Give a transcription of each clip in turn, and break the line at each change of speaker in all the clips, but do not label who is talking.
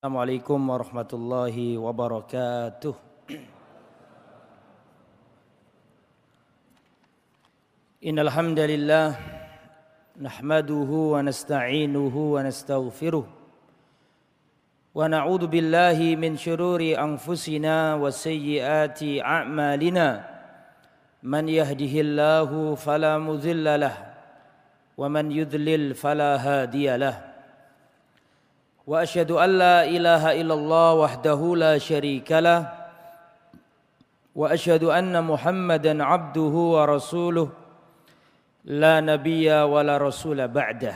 السلام عليكم ورحمة الله وبركاته. إن الحمد لله نحمده ونستعينه ونستغفره ونعوذ بالله من شرور أنفسنا وسيئات أعمالنا. من يهده الله فلا مذل له ومن يذلل فلا هادي له. وأشهد أن لا إله إلا الله وحده لا شريك له وأشهد أن محمدا عبده ورسوله لا نبي ولا رسول بعده.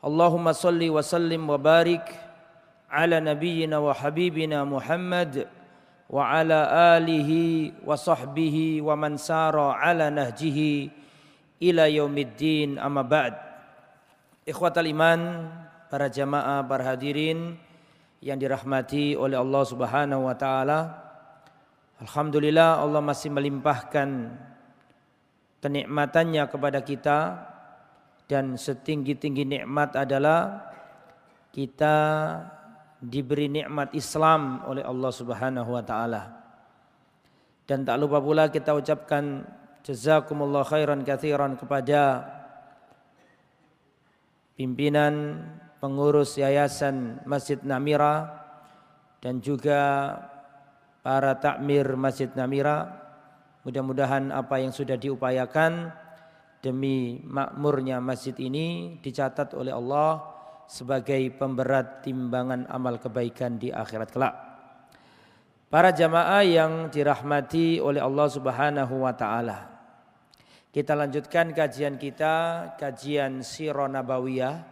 اللهم صل وسلم وبارك على نبينا وحبيبنا محمد وعلى آله وصحبه ومن سار على نهجه إلى يوم الدين. أما بعد إخوة الإيمان para jamaah, para hadirin yang dirahmati oleh Allah Subhanahu wa taala. Alhamdulillah Allah masih melimpahkan kenikmatannya kepada kita dan setinggi-tinggi nikmat adalah kita diberi nikmat Islam oleh Allah Subhanahu wa taala. Dan tak lupa pula kita ucapkan jazakumullah khairan katsiran kepada pimpinan pengurus Yayasan Masjid Namira dan juga para takmir Masjid Namira. Mudah-mudahan apa yang sudah diupayakan demi makmurnya masjid ini dicatat oleh Allah sebagai pemberat timbangan amal kebaikan di akhirat kelak. Para jamaah yang dirahmati oleh Allah Subhanahu wa taala. Kita lanjutkan kajian kita, kajian Sirah Nabawiyah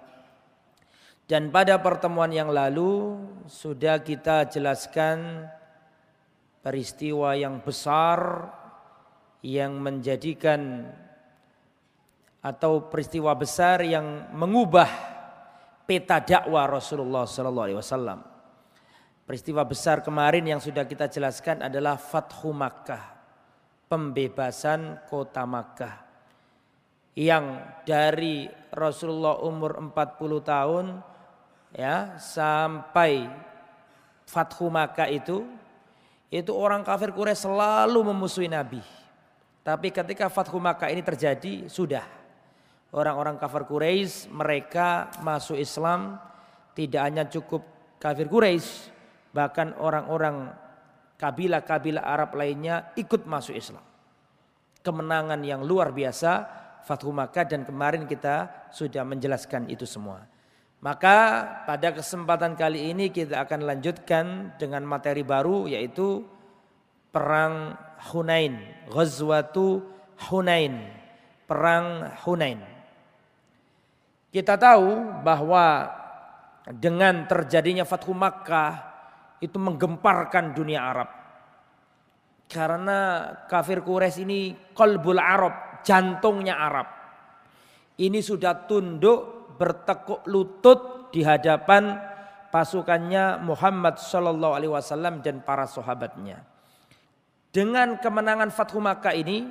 dan pada pertemuan yang lalu sudah kita jelaskan peristiwa yang besar yang menjadikan atau peristiwa besar yang mengubah peta dakwah Rasulullah sallallahu alaihi wasallam. Peristiwa besar kemarin yang sudah kita jelaskan adalah Fathu Makkah, pembebasan kota Makkah. Yang dari Rasulullah umur 40 tahun ya sampai Fathu Makkah itu itu orang kafir Quraisy selalu memusuhi Nabi. Tapi ketika Fathu Makkah ini terjadi sudah orang-orang kafir Quraisy mereka masuk Islam tidak hanya cukup kafir Quraisy bahkan orang-orang kabilah-kabilah Arab lainnya ikut masuk Islam. Kemenangan yang luar biasa Fathu Makkah dan kemarin kita sudah menjelaskan itu semua. Maka pada kesempatan kali ini kita akan lanjutkan dengan materi baru yaitu perang Hunain, Ghazwatu Hunain, perang Hunain. Kita tahu bahwa dengan terjadinya Fathu Makkah itu menggemparkan dunia Arab. Karena kafir Quraisy ini kolbul Arab, jantungnya Arab. Ini sudah tunduk bertekuk lutut di hadapan pasukannya Muhammad Shallallahu Alaihi Wasallam dan para sahabatnya. Dengan kemenangan Fathu Makkah ini,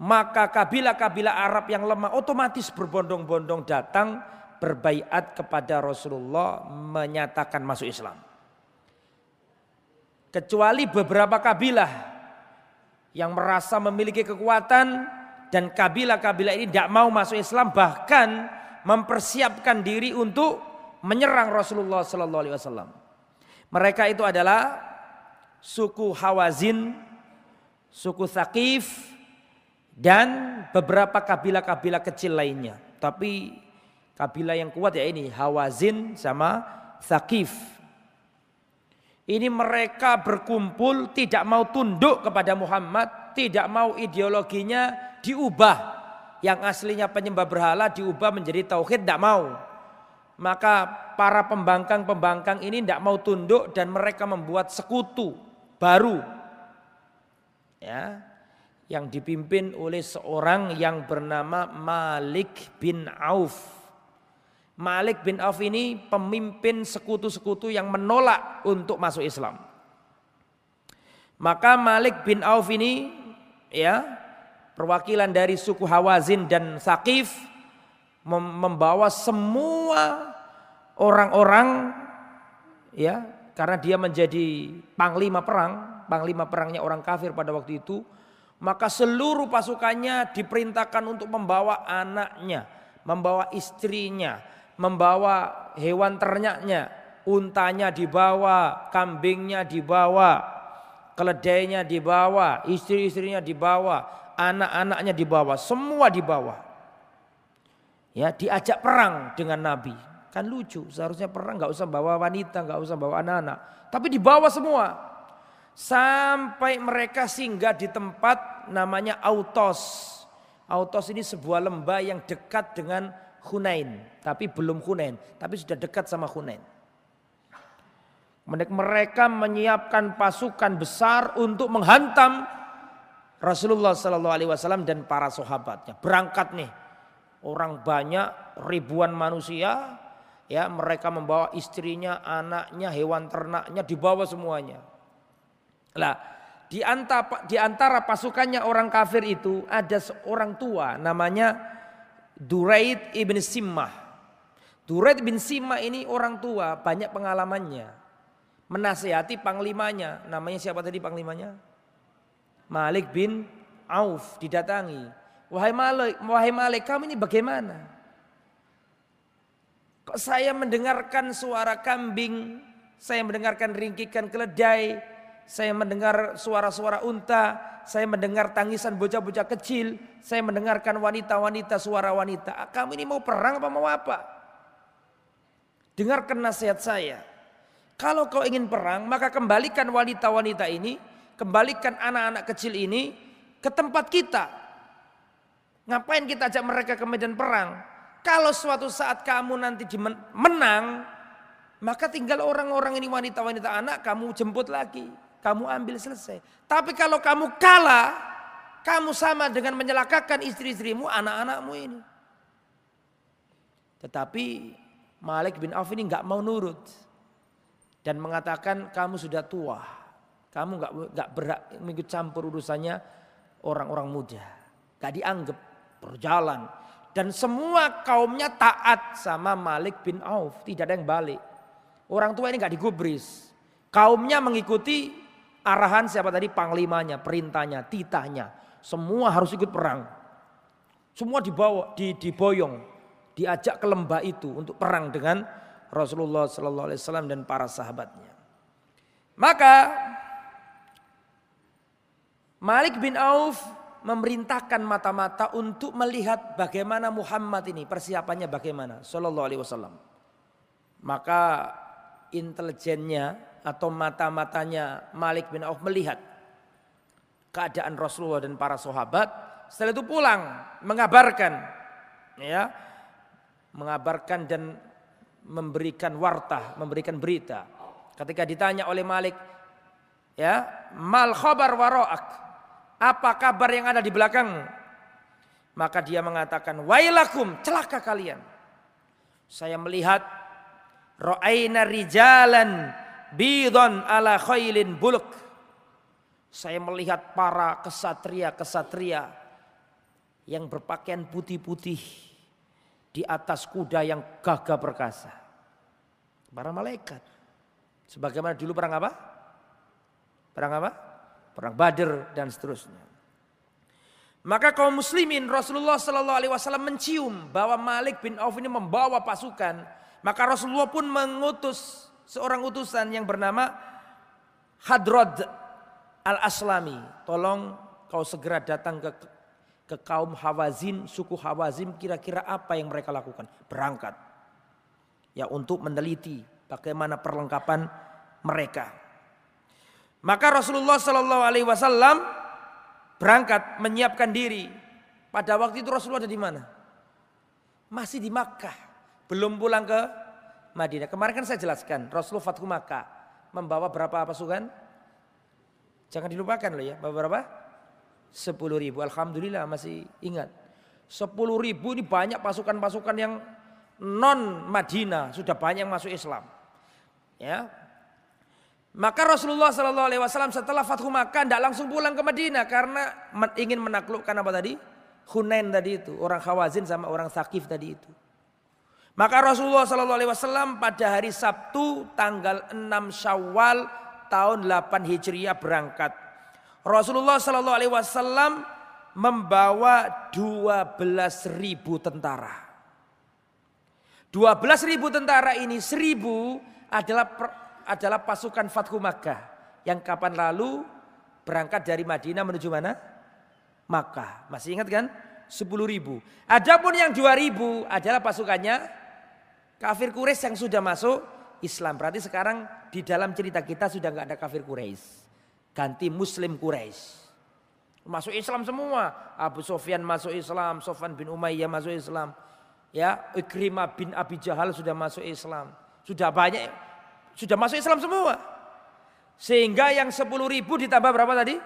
maka kabilah-kabilah Arab yang lemah otomatis berbondong-bondong datang berbaiat kepada Rasulullah menyatakan masuk Islam. Kecuali beberapa kabilah yang merasa memiliki kekuatan dan kabilah-kabilah ini tidak mau masuk Islam bahkan mempersiapkan diri untuk menyerang Rasulullah sallallahu alaihi wasallam. Mereka itu adalah suku Hawazin, suku Thaqif dan beberapa kabilah-kabilah kecil lainnya. Tapi kabilah yang kuat ya ini Hawazin sama Thaqif. Ini mereka berkumpul tidak mau tunduk kepada Muhammad, tidak mau ideologinya diubah yang aslinya penyembah berhala diubah menjadi tauhid tidak mau. Maka para pembangkang-pembangkang ini tidak mau tunduk dan mereka membuat sekutu baru. Ya, yang dipimpin oleh seorang yang bernama Malik bin Auf. Malik bin Auf ini pemimpin sekutu-sekutu yang menolak untuk masuk Islam. Maka Malik bin Auf ini ya perwakilan dari suku Hawazin dan Sakif membawa semua orang-orang ya karena dia menjadi panglima perang, panglima perangnya orang kafir pada waktu itu, maka seluruh pasukannya diperintahkan untuk membawa anaknya, membawa istrinya, membawa hewan ternaknya, untanya dibawa, kambingnya dibawa, keledainya dibawa, istri-istrinya dibawa, anak-anaknya dibawa, semua dibawa. Ya, diajak perang dengan Nabi. Kan lucu, seharusnya perang nggak usah bawa wanita, nggak usah bawa anak-anak, tapi dibawa semua. Sampai mereka singgah di tempat namanya Autos. Autos ini sebuah lembah yang dekat dengan Hunain. Tapi belum Hunain, tapi sudah dekat sama Hunain. Mereka menyiapkan pasukan besar untuk menghantam Rasulullah Sallallahu Alaihi Wasallam dan para sahabatnya. Berangkat nih, orang banyak, ribuan manusia, ya mereka membawa istrinya, anaknya, hewan ternaknya dibawa semuanya. Lah, di antara, di antara pasukannya orang kafir itu ada seorang tua namanya Duraid ibn Simmah. Duraid bin Simmah ini orang tua banyak pengalamannya. Menasehati panglimanya. Namanya siapa tadi panglimanya? Malik bin Auf didatangi. Wahai Malik, wahai Malik, kamu ini bagaimana? Kok saya mendengarkan suara kambing, saya mendengarkan ringkikan keledai, saya mendengar suara-suara unta, saya mendengar tangisan bocah-bocah kecil, saya mendengarkan wanita-wanita, suara wanita. Kamu ini mau perang apa mau apa? Dengarkan nasihat saya. Kalau kau ingin perang, maka kembalikan wanita-wanita ini, kembalikan anak-anak kecil ini ke tempat kita. Ngapain kita ajak mereka ke medan perang? Kalau suatu saat kamu nanti menang, maka tinggal orang-orang ini wanita-wanita anak kamu jemput lagi kamu ambil selesai. Tapi kalau kamu kalah, kamu sama dengan menyelakakan istri-istrimu, anak-anakmu ini. Tetapi Malik bin Auf ini nggak mau nurut dan mengatakan kamu sudah tua, kamu nggak nggak berak mengikut campur urusannya orang-orang muda, nggak dianggap berjalan dan semua kaumnya taat sama Malik bin Auf, tidak ada yang balik. Orang tua ini nggak digubris, kaumnya mengikuti Arahan siapa tadi? Panglimanya, perintahnya, titahnya. Semua harus ikut perang. Semua dibawa, di, diboyong, diajak ke lembah itu untuk perang dengan Rasulullah Sallallahu Alaihi Wasallam dan para sahabatnya. Maka Malik bin Auf memerintahkan mata-mata untuk melihat bagaimana Muhammad ini persiapannya bagaimana Sallallahu Alaihi Wasallam. Maka intelijennya atau mata-matanya Malik bin Auf melihat keadaan Rasulullah dan para sahabat. Setelah itu pulang mengabarkan ya, mengabarkan dan memberikan wartah, memberikan berita. Ketika ditanya oleh Malik, ya, mal khabar waroak, apa kabar yang ada di belakang? Maka dia mengatakan, wailakum, celaka kalian. Saya melihat Ra'aina rijalan bidon ala khailin buluk. Saya melihat para kesatria-kesatria yang berpakaian putih-putih di atas kuda yang gagah perkasa. Para malaikat. Sebagaimana dulu perang apa? Perang apa? Perang Badr dan seterusnya. Maka kaum muslimin Rasulullah Shallallahu Alaihi Wasallam mencium bahwa Malik bin Auf ini membawa pasukan maka Rasulullah pun mengutus seorang utusan yang bernama Hadrod al-Aslami. Tolong kau segera datang ke ke kaum Hawazin, suku Hawazin kira-kira apa yang mereka lakukan? Berangkat. Ya untuk meneliti bagaimana perlengkapan mereka. Maka Rasulullah Shallallahu Alaihi Wasallam berangkat menyiapkan diri. Pada waktu itu Rasulullah ada di mana? Masih di Makkah. Belum pulang ke Madinah. Kemarin kan saya jelaskan, Rasulullah Fathu Makkah membawa berapa pasukan? Jangan dilupakan loh ya, berapa? 10 ribu. Alhamdulillah masih ingat. 10 ribu ini banyak pasukan-pasukan yang non Madinah sudah banyak yang masuk Islam. Ya, maka Rasulullah Shallallahu Alaihi Wasallam setelah Fathu Makkah tidak langsung pulang ke Madinah karena ingin menaklukkan apa tadi? Hunain tadi itu, orang Khawazin sama orang Sakif tadi itu. Maka Rasulullah Shallallahu Alaihi Wasallam pada hari Sabtu tanggal 6 Syawal tahun 8 Hijriah berangkat. Rasulullah Shallallahu Alaihi Wasallam membawa 12 ribu tentara. 12 ribu tentara ini seribu adalah adalah pasukan Fathu Makkah yang kapan lalu berangkat dari Madinah menuju mana? Makkah. Masih ingat kan? 10 ribu. Adapun yang 2 ribu adalah pasukannya Kafir Quraisy yang sudah masuk Islam. Berarti sekarang di dalam cerita kita sudah nggak ada kafir Quraisy. Ganti Muslim Quraisy. Masuk Islam semua. Abu Sofyan masuk Islam, Sofan bin Umayyah masuk Islam. Ya, Ikrimah bin Abi Jahal sudah masuk Islam. Sudah banyak, sudah masuk Islam semua. Sehingga yang 10 ribu ditambah berapa tadi?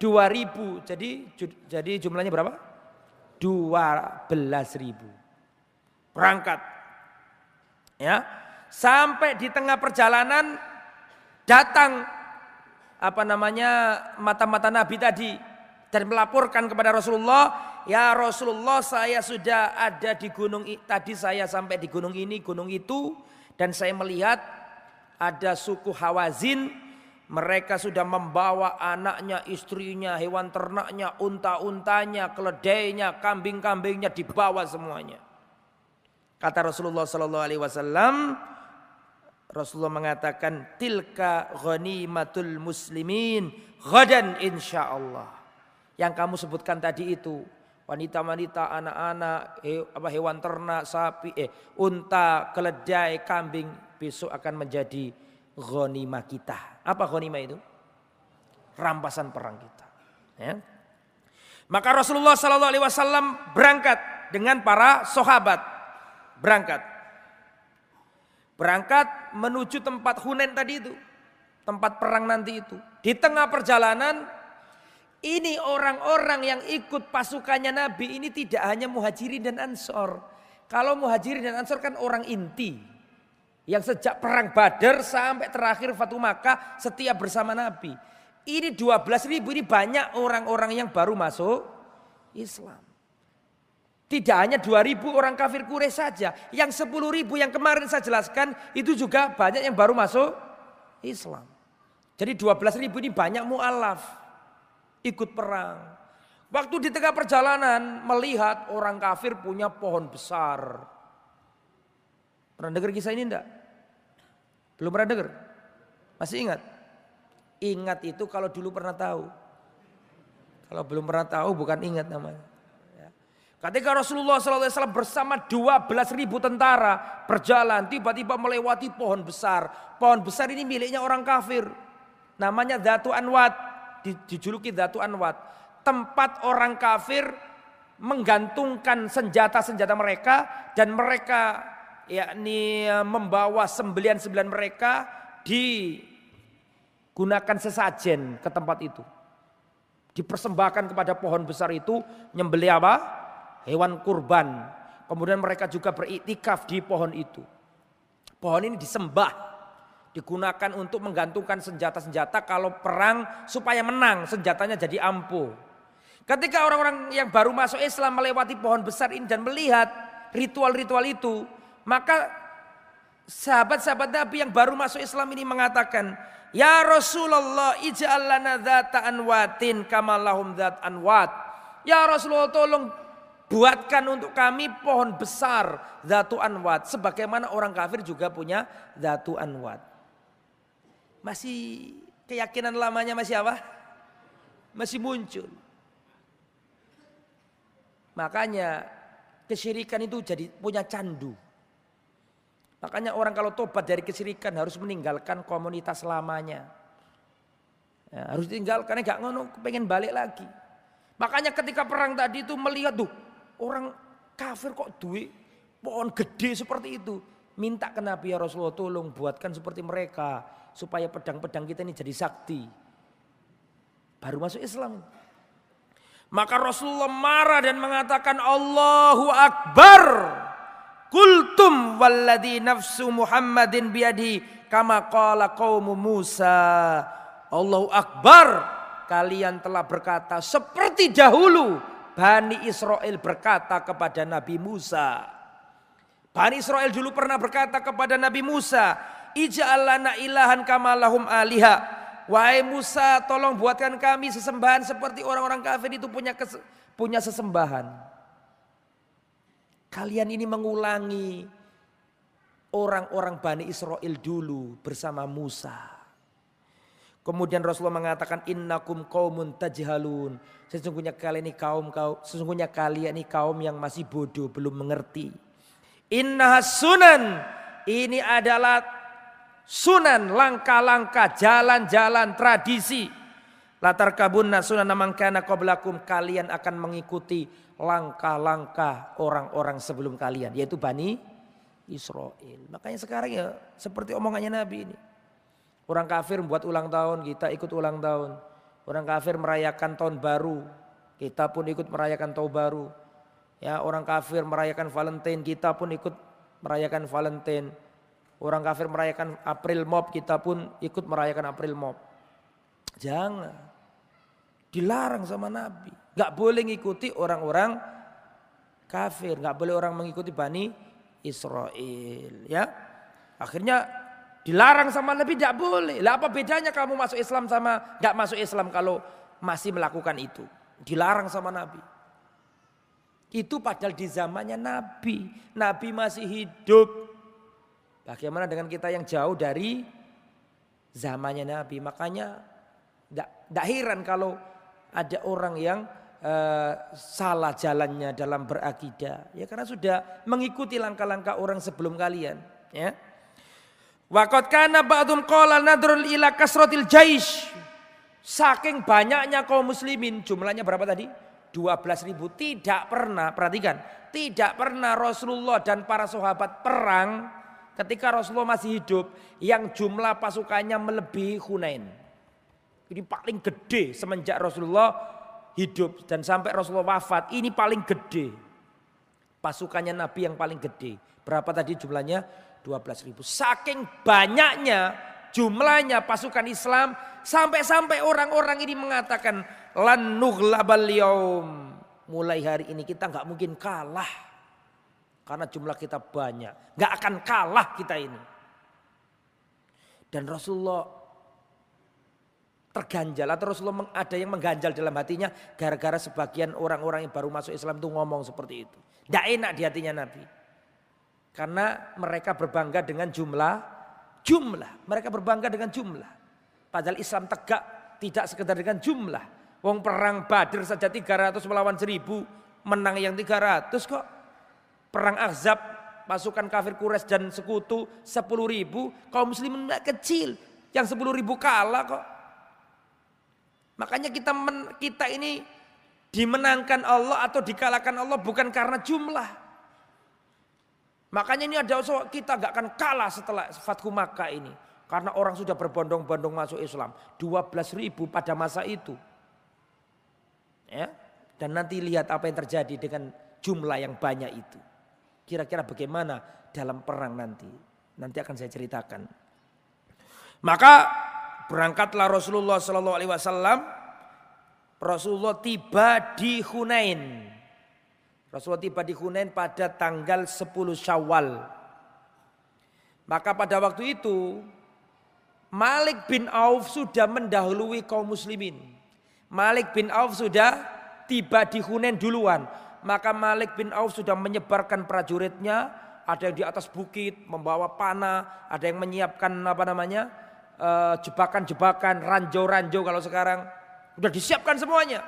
2 ribu. Jadi jadi jumlahnya berapa? 12 ribu. Berangkat Ya. Sampai di tengah perjalanan datang apa namanya mata-mata Nabi tadi dan melaporkan kepada Rasulullah, "Ya Rasulullah, saya sudah ada di gunung tadi saya sampai di gunung ini, gunung itu dan saya melihat ada suku Hawazin mereka sudah membawa anaknya, istrinya, hewan ternaknya, unta-untanya, keledainya, kambing-kambingnya dibawa semuanya. Kata Rasulullah sallallahu alaihi wasallam Rasulullah mengatakan tilka ghanimatul muslimin ghadan insyaallah. Yang kamu sebutkan tadi itu wanita-wanita, anak-anak, hewan ternak, sapi, eh unta, keledai, kambing besok akan menjadi ghanimah kita. Apa ghanimah itu? Rampasan perang kita. Ya. Maka Rasulullah Sallallahu Alaihi Wasallam berangkat dengan para sahabat berangkat. Berangkat menuju tempat Hunen tadi itu. Tempat perang nanti itu. Di tengah perjalanan ini orang-orang yang ikut pasukannya Nabi ini tidak hanya muhajirin dan ansor. Kalau muhajirin dan ansor kan orang inti. Yang sejak perang Badar sampai terakhir Fatu Makkah setiap bersama Nabi. Ini 12 ribu ini banyak orang-orang yang baru masuk Islam. Tidak hanya 2000 orang kafir Quraisy saja. Yang 10 ribu yang kemarin saya jelaskan itu juga banyak yang baru masuk Islam. Jadi 12 ribu ini banyak mu'alaf. Ikut perang. Waktu di tengah perjalanan melihat orang kafir punya pohon besar. Pernah dengar kisah ini enggak? Belum pernah dengar? Masih ingat? Ingat itu kalau dulu pernah tahu. Kalau belum pernah tahu bukan ingat namanya. Ketika Rasulullah SAW bersama 12 ribu tentara berjalan, tiba-tiba melewati pohon besar. Pohon besar ini miliknya orang kafir. Namanya Datu Anwat, dijuluki Datu Anwat. Tempat orang kafir menggantungkan senjata-senjata mereka dan mereka yakni membawa sembelian-sembelian mereka digunakan sesajen ke tempat itu. Dipersembahkan kepada pohon besar itu nyembelih apa? hewan kurban. Kemudian mereka juga beriktikaf di pohon itu. Pohon ini disembah, digunakan untuk menggantungkan senjata-senjata kalau perang supaya menang, senjatanya jadi ampuh. Ketika orang-orang yang baru masuk Islam melewati pohon besar ini dan melihat ritual-ritual itu, maka sahabat-sahabat Nabi yang baru masuk Islam ini mengatakan, Ya Rasulullah ij'al lana anwatin kamalahum anwat. Ya Rasulullah tolong Buatkan untuk kami pohon besar Zatu Anwat. Sebagaimana orang kafir juga punya Zatu Anwat. Masih keyakinan lamanya masih apa? Masih muncul. Makanya kesyirikan itu jadi punya candu. Makanya orang kalau tobat dari kesyirikan harus meninggalkan komunitas lamanya. Ya, harus tinggalkan, gak ngono, pengen balik lagi. Makanya ketika perang tadi itu melihat tuh Orang kafir kok duit pohon gede seperti itu. Minta ke Nabi ya Rasulullah tolong buatkan seperti mereka. Supaya pedang-pedang kita ini jadi sakti. Baru masuk Islam. Maka Rasulullah marah dan mengatakan Allahu Akbar. Kultum walladhi nafsu Muhammadin biadi kama qala qaumu Musa. Allahu Akbar. Kalian telah berkata seperti dahulu Bani Israel berkata kepada Nabi Musa. Bani Israel dulu pernah berkata kepada Nabi Musa, Ija'alana ilahan kamalahum aliha. Wahai Musa, tolong buatkan kami sesembahan seperti orang-orang kafir itu punya kes, punya sesembahan. Kalian ini mengulangi orang-orang Bani Israel dulu bersama Musa. Kemudian Rasulullah mengatakan innakum qaumun tajhalun. Sesungguhnya kalian ini kaum kau sesungguhnya kalian ini kaum yang masih bodoh, belum mengerti. Inna sunan. Ini adalah sunan, langkah-langkah, jalan-jalan, tradisi. Latar kabun sunan namangkana qablakum. Kalian akan mengikuti langkah-langkah orang-orang sebelum kalian. Yaitu Bani Israel. Makanya sekarang ya seperti omongannya Nabi ini. Orang kafir membuat ulang tahun, kita ikut ulang tahun. Orang kafir merayakan tahun baru, kita pun ikut merayakan tahun baru. Ya, orang kafir merayakan Valentine, kita pun ikut merayakan Valentine. Orang kafir merayakan April Mop, kita pun ikut merayakan April Mop. Jangan. Dilarang sama Nabi. Gak boleh ngikuti orang-orang kafir. Gak boleh orang mengikuti Bani Israel. Ya, Akhirnya dilarang sama Nabi tidak boleh. Lah apa bedanya kamu masuk Islam sama gak masuk Islam kalau masih melakukan itu? Dilarang sama Nabi. Itu padahal di zamannya Nabi. Nabi masih hidup. Bagaimana dengan kita yang jauh dari zamannya Nabi. Makanya tidak heran kalau ada orang yang uh, salah jalannya dalam berakidah. Ya karena sudah mengikuti langkah-langkah orang sebelum kalian. Ya. Waqad kana ba'dum qala nadrul ila kasratil jaish. Saking banyaknya kaum muslimin, jumlahnya berapa tadi? 12 ribu. Tidak pernah, perhatikan. Tidak pernah Rasulullah dan para sahabat perang ketika Rasulullah masih hidup. Yang jumlah pasukannya melebihi Hunain. Ini paling gede semenjak Rasulullah hidup. Dan sampai Rasulullah wafat ini paling gede. Pasukannya Nabi yang paling gede. Berapa tadi jumlahnya? 12 ribu. Saking banyaknya jumlahnya pasukan Islam. Sampai-sampai orang-orang ini mengatakan. Mulai hari ini kita nggak mungkin kalah. Karena jumlah kita banyak. nggak akan kalah kita ini. Dan Rasulullah terganjal atau Rasulullah ada yang mengganjal dalam hatinya gara-gara sebagian orang-orang yang baru masuk Islam itu ngomong seperti itu. Tidak enak di hatinya Nabi. Karena mereka berbangga dengan jumlah jumlah. Mereka berbangga dengan jumlah. Padahal Islam tegak tidak sekedar dengan jumlah. Wong perang Badr saja 300 melawan 1000, menang yang 300 kok. Perang Ahzab pasukan kafir Quraisy dan sekutu 10 ribu, kaum muslimin kecil yang 10 ribu kalah kok. Makanya kita men, kita ini dimenangkan Allah atau dikalahkan Allah bukan karena jumlah. Makanya ini ada kita gak akan kalah setelah Fathu Makkah ini. Karena orang sudah berbondong-bondong masuk Islam. 12 ribu pada masa itu. Ya. Dan nanti lihat apa yang terjadi dengan jumlah yang banyak itu. Kira-kira bagaimana dalam perang nanti. Nanti akan saya ceritakan. Maka berangkatlah Rasulullah Shallallahu Alaihi Wasallam. Rasulullah tiba di Hunain. Rasulullah tiba di Hunain pada tanggal 10 Syawal. Maka pada waktu itu Malik bin Auf sudah mendahului kaum muslimin. Malik bin Auf sudah tiba di Hunain duluan. Maka Malik bin Auf sudah menyebarkan prajuritnya. Ada yang di atas bukit membawa panah. Ada yang menyiapkan apa namanya jebakan-jebakan, ranjau-ranjau kalau sekarang. Sudah disiapkan semuanya.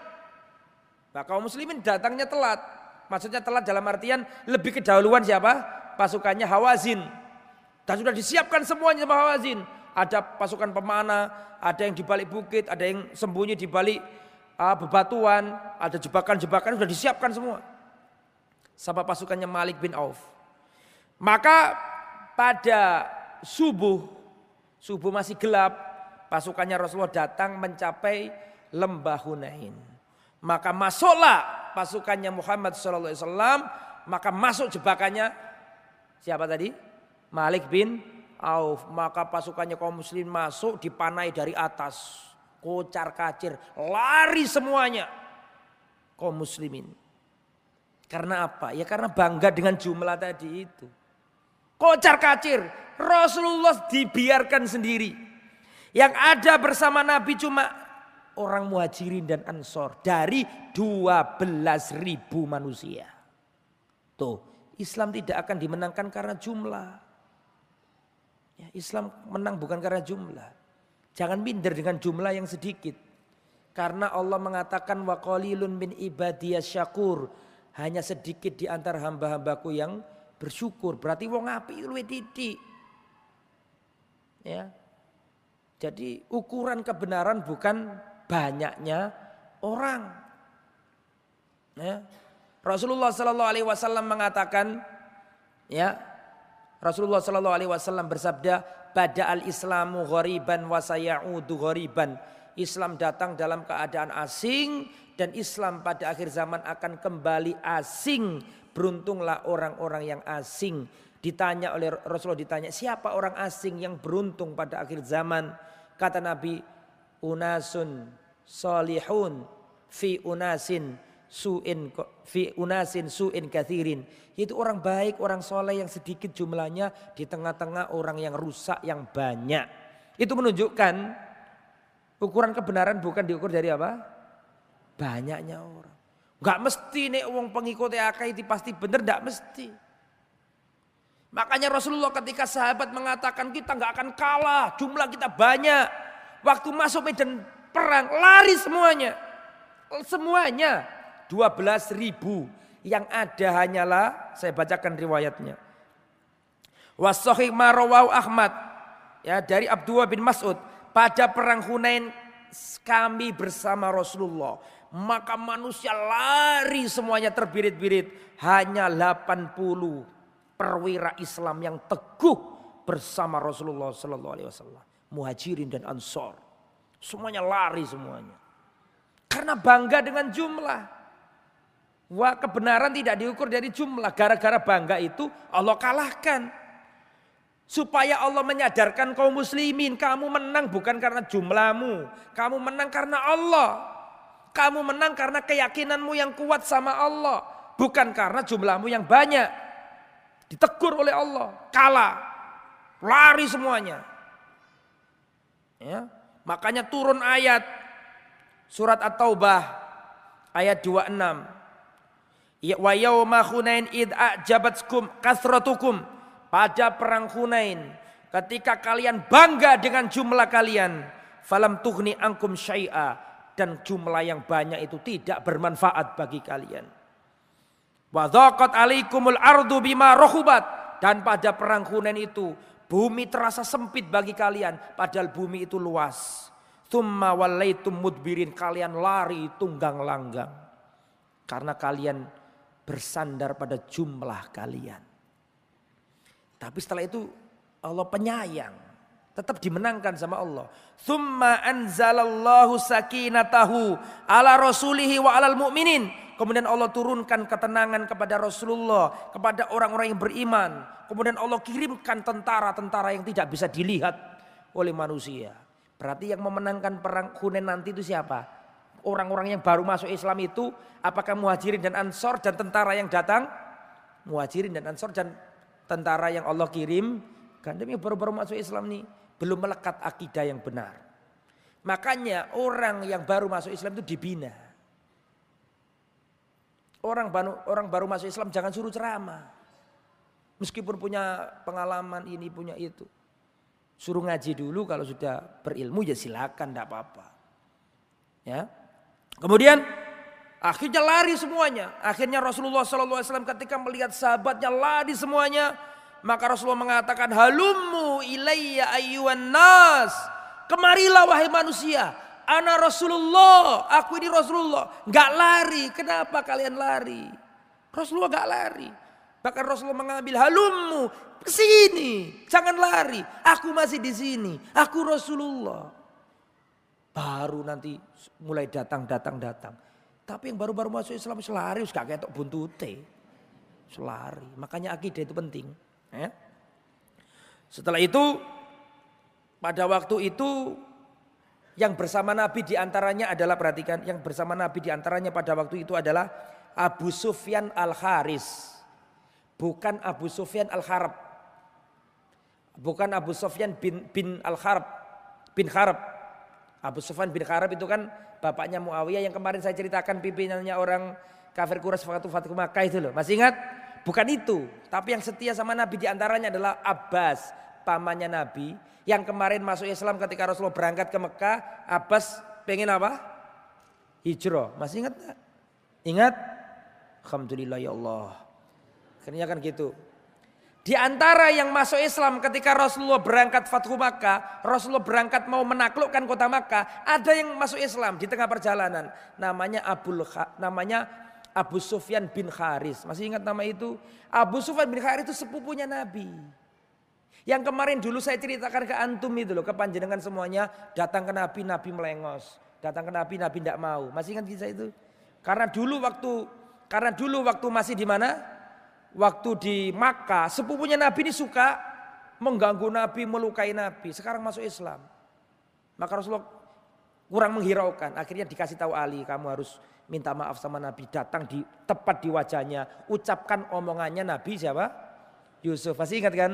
Nah kaum muslimin datangnya telat. Maksudnya telat dalam artian lebih kedahuluan siapa? Pasukannya Hawazin. Dan sudah disiapkan semuanya sama Hawazin ada pasukan pemanah, ada yang di balik bukit, ada yang sembunyi di balik uh, bebatuan, ada jebakan-jebakan sudah disiapkan semua. Sama pasukannya Malik bin Auf. Maka pada subuh, subuh masih gelap, pasukannya Rasulullah datang mencapai lembah Hunain. Maka masuklah pasukannya Muhammad SAW, maka masuk jebakannya siapa tadi? Malik bin Auf, maka pasukannya kaum muslim masuk dipanai dari atas. Kocar kacir, lari semuanya kaum muslimin. Karena apa? Ya karena bangga dengan jumlah tadi itu. Kocar kacir. Rasulullah dibiarkan sendiri. Yang ada bersama Nabi cuma orang muhajirin dan ansor. Dari 12 ribu manusia. Tuh, Islam tidak akan dimenangkan karena jumlah. Ya, Islam menang bukan karena jumlah. Jangan minder dengan jumlah yang sedikit. Karena Allah mengatakan wa qalilun min ibadiyas syakur. Hanya sedikit di antara hamba-hambaku yang bersyukur. Berarti wong api luwe titik. Ya. Jadi ukuran kebenaran bukan banyaknya orang. Ya. Rasulullah Shallallahu Alaihi Wasallam mengatakan, ya Rasulullah Shallallahu Alaihi Wasallam bersabda, pada al Islamu ghoriban wasayaudu ghoriban. Islam datang dalam keadaan asing dan Islam pada akhir zaman akan kembali asing. Beruntunglah orang-orang yang asing. Ditanya oleh Rasulullah ditanya, siapa orang asing yang beruntung pada akhir zaman? Kata Nabi, unasun solihun fi unasin suin fi unasin suin kathirin. Itu orang baik, orang soleh yang sedikit jumlahnya di tengah-tengah orang yang rusak yang banyak. Itu menunjukkan ukuran kebenaran bukan diukur dari apa? Banyaknya orang. Gak mesti nih uang pengikut akal itu pasti benar, gak mesti. Makanya Rasulullah ketika sahabat mengatakan kita nggak akan kalah, jumlah kita banyak. Waktu masuk medan perang lari semuanya. Semuanya 12 ribu. Yang ada hanyalah, saya bacakan riwayatnya. Wasohik marawau Ahmad. Ya, dari Abdullah bin Mas'ud. Pada perang Hunain kami bersama Rasulullah. Maka manusia lari semuanya terbirit-birit. Hanya 80 perwira Islam yang teguh bersama Rasulullah Sallallahu Alaihi Wasallam. Muhajirin dan Ansor. Semuanya lari semuanya. Karena bangga dengan jumlah. Wah kebenaran tidak diukur dari jumlah. Gara-gara bangga itu Allah kalahkan. Supaya Allah menyadarkan kaum muslimin. Kamu menang bukan karena jumlahmu. Kamu menang karena Allah. Kamu menang karena keyakinanmu yang kuat sama Allah. Bukan karena jumlahmu yang banyak. Ditegur oleh Allah. Kalah. Lari semuanya. Ya. Makanya turun ayat. Surat At-Taubah. Ayat 26. Ya, wa yauma Hunain id ajabatkum kasratukum pada perang Hunain ketika kalian bangga dengan jumlah kalian falam tuhni angkum syai'a dan jumlah yang banyak itu tidak bermanfaat bagi kalian. Wa dhaqat alaikumul ardu bima rohubat dan pada perang Hunain itu bumi terasa sempit bagi kalian padahal bumi itu luas. Thumma wallaitum mudbirin kalian lari tunggang langgang karena kalian bersandar pada jumlah kalian. Tapi setelah itu Allah penyayang. Tetap dimenangkan sama Allah. Thumma anzalallahu sakinatahu ala rasulihi wa alal mu'minin. Kemudian Allah turunkan ketenangan kepada Rasulullah. Kepada orang-orang yang beriman. Kemudian Allah kirimkan tentara-tentara yang tidak bisa dilihat oleh manusia. Berarti yang memenangkan perang Hunain nanti itu siapa? orang-orang yang baru masuk Islam itu apakah muhajirin dan ansor dan tentara yang datang? Muhajirin dan ansor dan tentara yang Allah kirim. Gandem yang baru-baru masuk Islam nih belum melekat akidah yang benar. Makanya orang yang baru masuk Islam itu dibina. Orang baru, orang baru masuk Islam jangan suruh ceramah. Meskipun punya pengalaman ini punya itu. Suruh ngaji dulu kalau sudah berilmu ya silakan tidak apa-apa. Ya. Kemudian akhirnya lari semuanya. Akhirnya Rasulullah SAW ketika melihat sahabatnya lari semuanya. Maka Rasulullah mengatakan halummu ilayya ayyuan nas. Kemarilah wahai manusia. Ana Rasulullah. Aku ini Rasulullah. Gak lari. Kenapa kalian lari? Rasulullah gak lari. Bahkan Rasulullah mengambil halummu. Sini. Jangan lari. Aku masih di sini. Aku Rasulullah. Baru nanti mulai datang, datang, datang. Tapi yang baru-baru masuk Islam selari, gak ketok buntute. Selari. Makanya akidah itu penting. Ya. Setelah itu, pada waktu itu yang bersama Nabi di antaranya adalah perhatikan, yang bersama Nabi di antaranya pada waktu itu adalah Abu Sufyan al Haris, bukan Abu Sufyan al Harab. Bukan Abu Sofyan bin bin Al Harb bin Harb. Abu Sofyan bin Harb itu kan bapaknya Muawiyah yang kemarin saya ceritakan pimpinannya orang kafir Quraisy waktu Fathu Makkah itu loh. Masih ingat? Bukan itu, tapi yang setia sama Nabi di antaranya adalah Abbas, pamannya Nabi, yang kemarin masuk Islam ketika Rasulullah berangkat ke Mekah. Abbas pengen apa? Hijrah. Masih ingat gak? Ingat? Alhamdulillah ya Allah. Akhirnya kan gitu. Di antara yang masuk Islam ketika Rasulullah berangkat Fathu Makkah, Rasulullah berangkat mau menaklukkan kota Makkah, ada yang masuk Islam di tengah perjalanan. Namanya Abul namanya Abu Sufyan bin Haris. Masih ingat nama itu? Abu Sufyan bin Haris itu sepupunya Nabi. Yang kemarin dulu saya ceritakan ke antum itu loh, ke panjenengan semuanya datang ke Nabi, Nabi melengos. Datang ke Nabi, Nabi tidak mau. Masih ingat kisah itu? Karena dulu waktu karena dulu waktu masih di mana? waktu di Makkah, sepupunya Nabi ini suka mengganggu Nabi, melukai Nabi. Sekarang masuk Islam. Maka Rasulullah kurang menghiraukan. Akhirnya dikasih tahu Ali, kamu harus minta maaf sama Nabi. Datang di tepat di wajahnya. Ucapkan omongannya Nabi siapa? Yusuf. Masih ingat kan?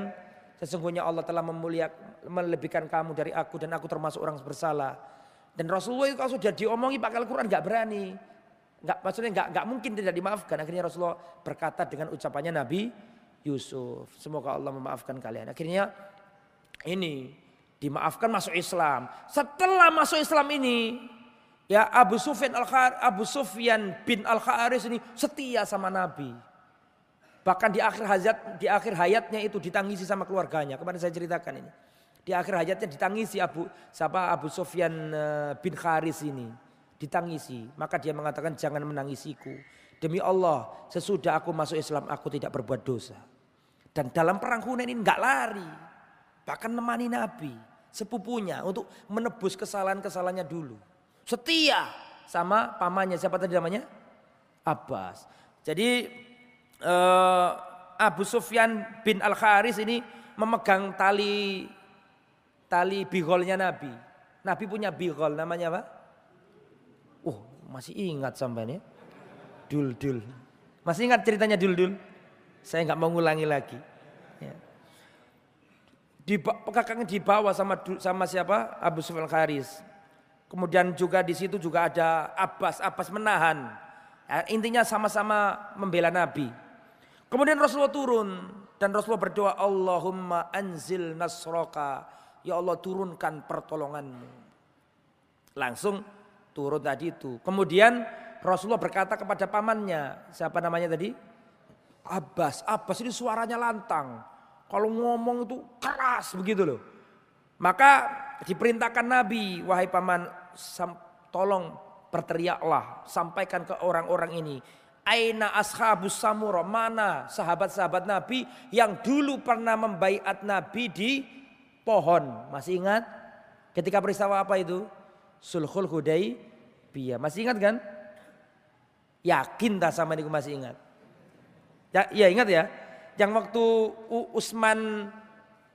Sesungguhnya Allah telah memuliakan, melebihkan kamu dari aku dan aku termasuk orang bersalah. Dan Rasulullah itu kalau sudah diomongi pakai Al-Quran gak berani. Enggak, maksudnya enggak, enggak mungkin tidak dimaafkan. Akhirnya Rasulullah berkata dengan ucapannya Nabi Yusuf. Semoga Allah memaafkan kalian. Akhirnya ini dimaafkan masuk Islam. Setelah masuk Islam ini, ya Abu Sufyan al Abu Sufyan bin Al Kharis ini setia sama Nabi. Bahkan di akhir hayat di akhir hayatnya itu ditangisi sama keluarganya. Kemarin saya ceritakan ini. Di akhir hayatnya ditangisi Abu siapa Abu Sufyan eh, bin Kharis ini ditangisi. Maka dia mengatakan jangan menangisiku. Demi Allah sesudah aku masuk Islam aku tidak berbuat dosa. Dan dalam perang Hunain ini nggak lari. Bahkan nemani Nabi sepupunya untuk menebus kesalahan-kesalahannya dulu. Setia sama pamannya siapa tadi namanya? Abbas. Jadi uh, Abu Sufyan bin Al Kharis ini memegang tali tali bigolnya Nabi. Nabi punya bigol namanya apa? Masih ingat sampai ya? Dul dul. Masih ingat ceritanya dul dul? Saya nggak mau ngulangi lagi. Ya. Di kakaknya dibawa sama sama siapa? Abu Sufyan Kharis. Kemudian juga di situ juga ada Abbas. Abbas menahan. Ya, intinya sama-sama membela Nabi. Kemudian Rasulullah turun dan Rasulullah berdoa Allahumma anzil nasroka. Ya Allah turunkan pertolonganmu. Langsung turun tadi itu. Kemudian Rasulullah berkata kepada pamannya, siapa namanya tadi? Abbas. Abbas ini suaranya lantang. Kalau ngomong itu keras begitu loh. Maka diperintahkan Nabi, wahai paman, tolong berteriaklah, sampaikan ke orang-orang ini. Aina ashabus samura, mana sahabat-sahabat Nabi yang dulu pernah membaiat Nabi di pohon. Masih ingat? Ketika peristiwa apa itu? Sulhul Hudaybiyah. Masih ingat kan? Yakin tak sama ini masih ingat? Ya, ya ingat ya. Yang waktu Usman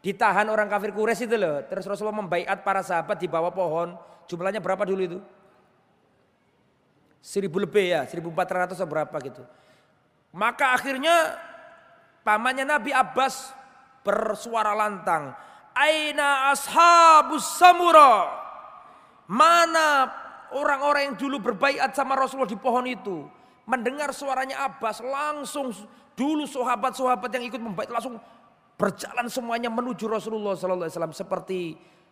ditahan orang kafir Quraisy itu loh. Terus Rasulullah membaiat para sahabat di bawah pohon. Jumlahnya berapa dulu itu? Seribu lebih ya, seribu empat ratus atau berapa gitu. Maka akhirnya pamannya Nabi Abbas bersuara lantang. Aina ashabus samura. Mana orang-orang yang dulu berbaikat sama Rasulullah di pohon itu. Mendengar suaranya Abbas langsung dulu sahabat-sahabat yang ikut membaiat langsung berjalan semuanya menuju Rasulullah Sallallahu Alaihi Wasallam seperti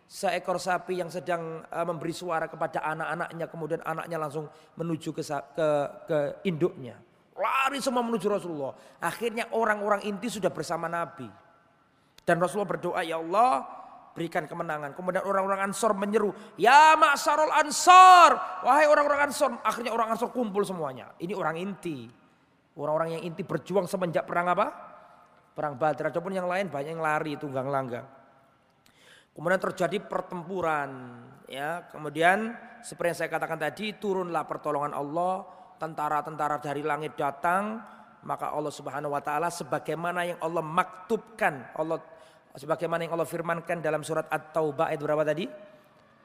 seekor sapi yang sedang uh, memberi suara kepada anak-anaknya kemudian anaknya langsung menuju ke ke, ke induknya lari semua menuju Rasulullah akhirnya orang-orang inti sudah bersama Nabi dan Rasulullah berdoa ya Allah berikan kemenangan. Kemudian orang-orang Ansor menyeru, ya maksarul Ansor, wahai orang-orang Ansor. Akhirnya orang Ansor kumpul semuanya. Ini orang inti. Orang-orang yang inti berjuang semenjak perang apa? Perang Badar. Ataupun yang lain banyak yang lari tunggang langgang. Kemudian terjadi pertempuran. Ya, kemudian seperti yang saya katakan tadi, turunlah pertolongan Allah. Tentara-tentara dari langit datang, maka Allah Subhanahu wa taala sebagaimana yang Allah maktubkan, Allah Sebagaimana yang Allah firmankan dalam surat At-Taubah ayat berapa tadi?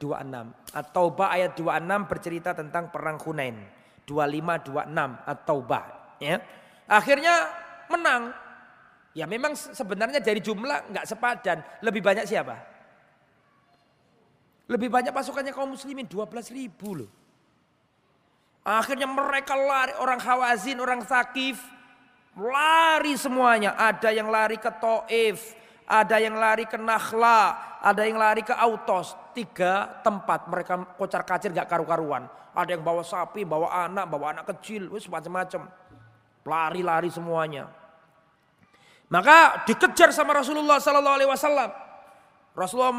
26. At-Taubah ayat 26 bercerita tentang perang Hunain. 25 26 At-Taubah ya. Akhirnya menang. Ya memang sebenarnya dari jumlah nggak sepadan. Lebih banyak siapa? Lebih banyak pasukannya kaum muslimin 12 ribu loh. Akhirnya mereka lari orang Hawazin, orang Sakif. Lari semuanya. Ada yang lari ke To'if. Ada yang lari ke Nakhla. Ada yang lari ke Autos. Tiga tempat mereka kocar kacir gak karu-karuan. Ada yang bawa sapi, bawa anak, bawa anak kecil. Macam-macam. Lari-lari semuanya. Maka dikejar sama Rasulullah Sallallahu Alaihi Wasallam. Rasulullah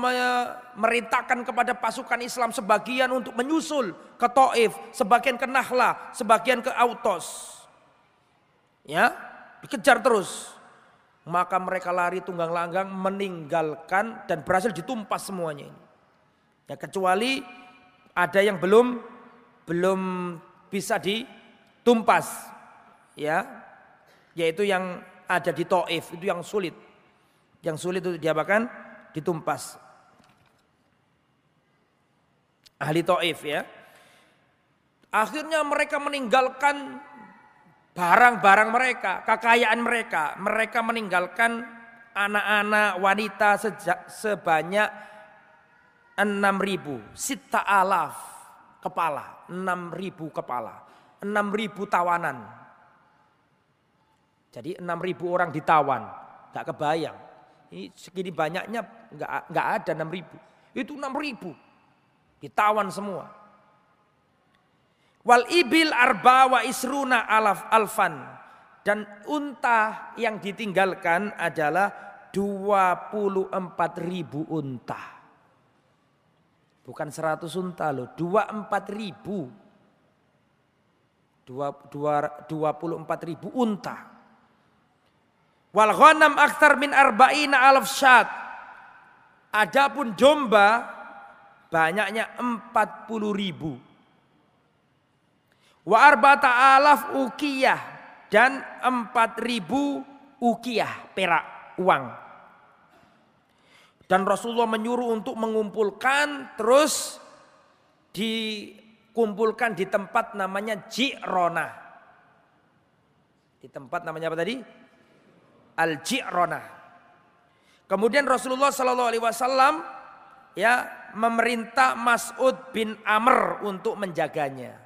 merintahkan kepada pasukan Islam sebagian untuk menyusul ke Taif, sebagian ke Nahla, sebagian ke Autos. Ya, dikejar terus. Maka mereka lari tunggang langgang meninggalkan dan berhasil ditumpas semuanya. Ya kecuali ada yang belum belum bisa ditumpas. Ya. Yaitu yang ada di Taif itu yang sulit. Yang sulit itu diapakan? Ditumpas. Ahli Taif ya. Akhirnya mereka meninggalkan barang-barang mereka, kekayaan mereka. Mereka meninggalkan anak-anak wanita sejak sebanyak 6000, sita alaf kepala, 6000 kepala, 6000 tawanan. Jadi 6 ribu orang ditawan, nggak kebayang. Ini segini banyaknya nggak nggak ada 6 ribu. Itu 6 ribu ditawan semua. Wal ibil arba wa isruna alaf alfan dan unta yang ditinggalkan adalah 24 ribu unta. Bukan 100 unta loh, 24 ribu. 24 ribu unta. Wal ghanam aktar min arba'ina alaf syat. Adapun domba banyaknya 40 ribu. Wa arba'ata alaf ukiyah dan 4 ribu ukiyah perak uang. Dan Rasulullah menyuruh untuk mengumpulkan terus dikumpulkan di tempat namanya Ji'rona. Di tempat namanya apa tadi? al-Ji'rona. Kemudian Rasulullah Shallallahu Alaihi Wasallam ya memerintah Mas'ud bin Amr untuk menjaganya.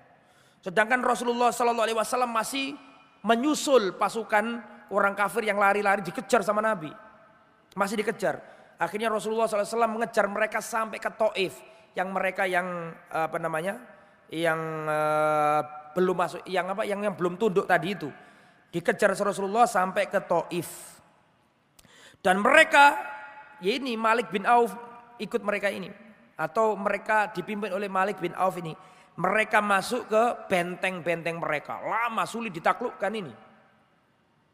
Sedangkan Rasulullah Shallallahu Alaihi Wasallam masih menyusul pasukan orang kafir yang lari-lari dikejar sama Nabi. Masih dikejar. Akhirnya Rasulullah SAW mengejar mereka sampai ke Taif yang mereka yang apa namanya yang uh, belum masuk yang apa yang yang belum tunduk tadi itu Dikejar Rasulullah sampai ke Taif. Dan mereka, ya ini Malik bin Auf ikut mereka ini. Atau mereka dipimpin oleh Malik bin Auf ini. Mereka masuk ke benteng-benteng mereka. Lama sulit ditaklukkan ini.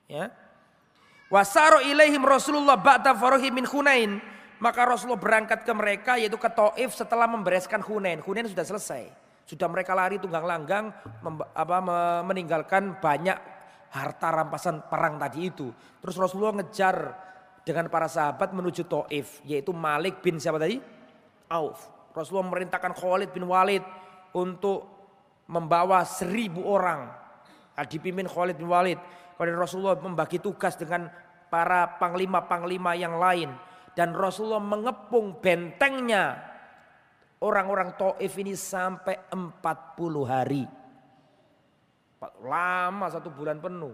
Ya. Wasaro ilaihim Rasulullah ba'da faruhi min Hunain. Maka Rasulullah berangkat ke mereka yaitu ke Taif setelah membereskan Hunain. Hunain sudah selesai. Sudah mereka lari tunggang langgang apa, meninggalkan banyak harta rampasan perang tadi itu. Terus Rasulullah ngejar dengan para sahabat menuju Taif, yaitu Malik bin siapa tadi? Auf. Rasulullah memerintahkan Khalid bin Walid untuk membawa seribu orang. Nah, dipimpin Khalid bin Walid. Kemudian Rasulullah membagi tugas dengan para panglima-panglima yang lain. Dan Rasulullah mengepung bentengnya orang-orang Taif ini sampai 40 hari. Lama satu bulan penuh.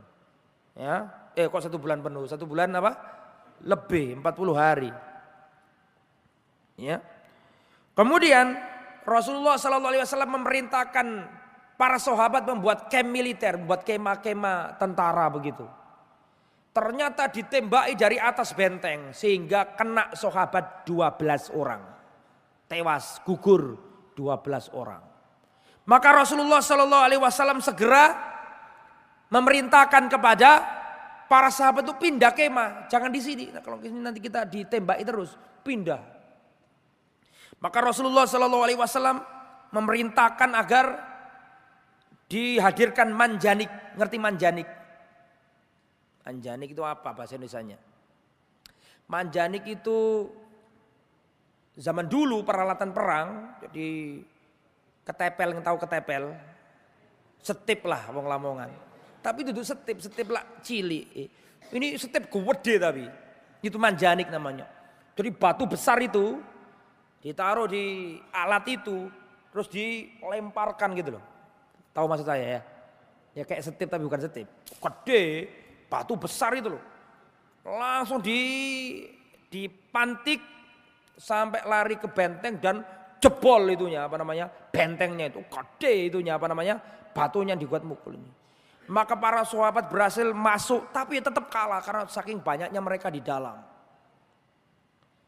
Ya, eh kok satu bulan penuh? Satu bulan apa? Lebih 40 hari. Ya. Kemudian Rasulullah Sallallahu Alaihi Wasallam memerintahkan para sahabat membuat kem militer, membuat kema-kema tentara begitu. Ternyata ditembaki dari atas benteng sehingga kena sahabat 12 orang. Tewas, gugur 12 orang. Maka Rasulullah Shallallahu Alaihi Wasallam segera memerintahkan kepada para sahabat itu pindah kemah, jangan di sini. Nah, kalau sini nanti kita ditembaki terus, pindah. Maka Rasulullah Shallallahu Alaihi Wasallam memerintahkan agar dihadirkan manjanik, ngerti manjanik? Manjanik itu apa bahasa Indonesia-nya? Manjanik itu zaman dulu peralatan perang, jadi ketepel tahu ketepel setip lah wong lamongan Tapi duduk setip, setip lah cili. Ini setip gede tapi. Itu manjanik namanya. Jadi batu besar itu ditaruh di alat itu terus dilemparkan gitu loh. Tahu maksud saya ya? Ya kayak setip tapi bukan setip. Gede, batu besar itu loh. Langsung di dipantik sampai lari ke benteng dan jebol itunya apa namanya bentengnya itu gede itunya apa namanya batunya yang dibuat mukul ini. Maka para sahabat berhasil masuk tapi tetap kalah karena saking banyaknya mereka di dalam.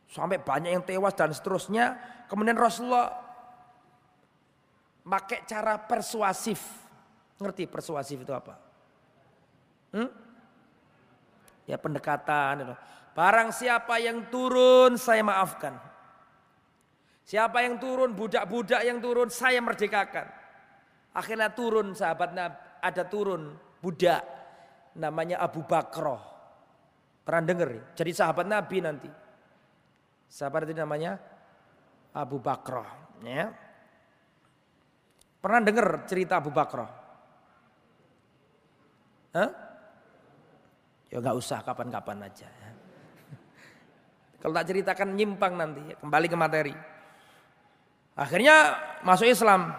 Sampai banyak yang tewas dan seterusnya. Kemudian Rasulullah pakai cara persuasif. Ngerti persuasif itu apa? Hmm? ya pendekatan itu. Barang siapa yang turun saya maafkan. Siapa yang turun, budak-budak yang turun saya merdekakan. Akhirnya turun sahabat ada turun budak namanya Abu Bakroh. Pernah dengar? Jadi sahabat Nabi nanti. Sahabat itu namanya Abu Bakroh. Ya. Pernah dengar cerita Abu Bakroh? Hah? Ya nggak usah kapan-kapan aja. Ya. Kalau tak ceritakan nyimpang nanti, kembali ke materi. Akhirnya masuk Islam,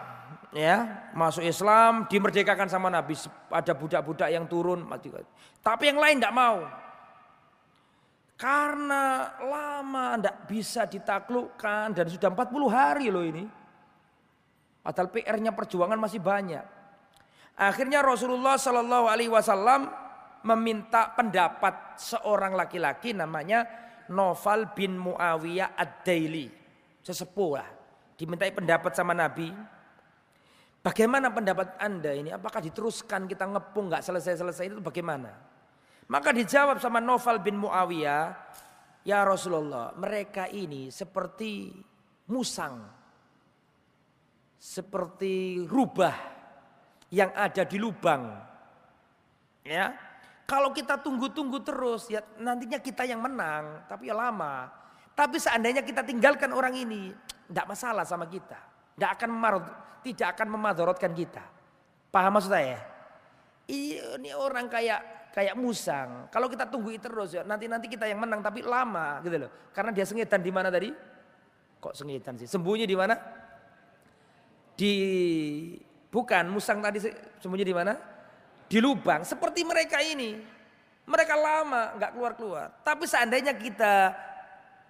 ya masuk Islam dimerdekakan sama Nabi. Ada budak-budak yang turun, tapi yang lain tidak mau. Karena lama tidak bisa ditaklukkan dan sudah 40 hari loh ini. Padahal PR-nya perjuangan masih banyak. Akhirnya Rasulullah Shallallahu Alaihi Wasallam meminta pendapat seorang laki-laki namanya Noval bin Muawiyah Ad-Daili. Sesepuh lah. Dimintai pendapat sama Nabi. Bagaimana pendapat anda ini? Apakah diteruskan kita ngepung nggak selesai-selesai itu bagaimana? Maka dijawab sama Noval bin Muawiyah. Ya Rasulullah mereka ini seperti musang. Seperti rubah yang ada di lubang. Ya, kalau kita tunggu-tunggu terus ya nantinya kita yang menang, tapi ya lama. Tapi seandainya kita tinggalkan orang ini, tidak masalah sama kita. Tidak akan memarot, tidak akan memadorotkan kita. Paham maksud saya? Ini orang kayak kayak musang. Kalau kita tunggu terus ya nanti nanti kita yang menang tapi lama gitu loh. Karena dia sengitan di mana tadi? Kok sengitan sih? Sembunyi di mana? Di bukan musang tadi sembunyi di mana? di lubang seperti mereka ini. Mereka lama nggak keluar-keluar. Tapi seandainya kita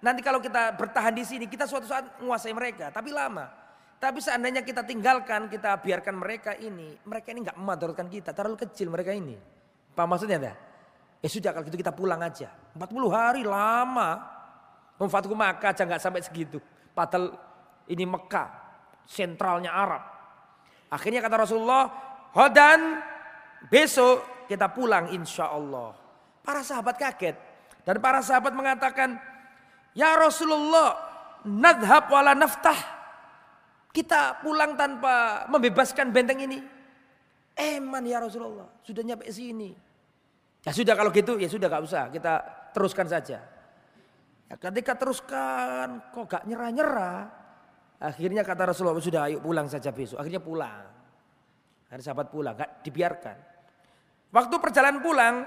nanti kalau kita bertahan di sini, kita suatu saat menguasai mereka, tapi lama. Tapi seandainya kita tinggalkan, kita biarkan mereka ini, mereka ini nggak memadaratkan kita, terlalu kecil mereka ini. Apa maksudnya dah? Ya sudah kalau gitu kita pulang aja. 40 hari lama. Memfatku Makkah aja nggak sampai segitu. Padahal ini Mekah, sentralnya Arab. Akhirnya kata Rasulullah, Hodan besok kita pulang insya Allah. Para sahabat kaget. Dan para sahabat mengatakan, Ya Rasulullah, nadhab wala naftah. Kita pulang tanpa membebaskan benteng ini. Eman ya Rasulullah, sudah nyampe sini. Ya sudah kalau gitu, ya sudah gak usah, kita teruskan saja. Ya, ketika teruskan, kok gak nyerah-nyerah. Akhirnya kata Rasulullah, sudah ayo pulang saja besok. Akhirnya pulang. Ada sahabat pulang, gak dibiarkan. Waktu perjalanan pulang,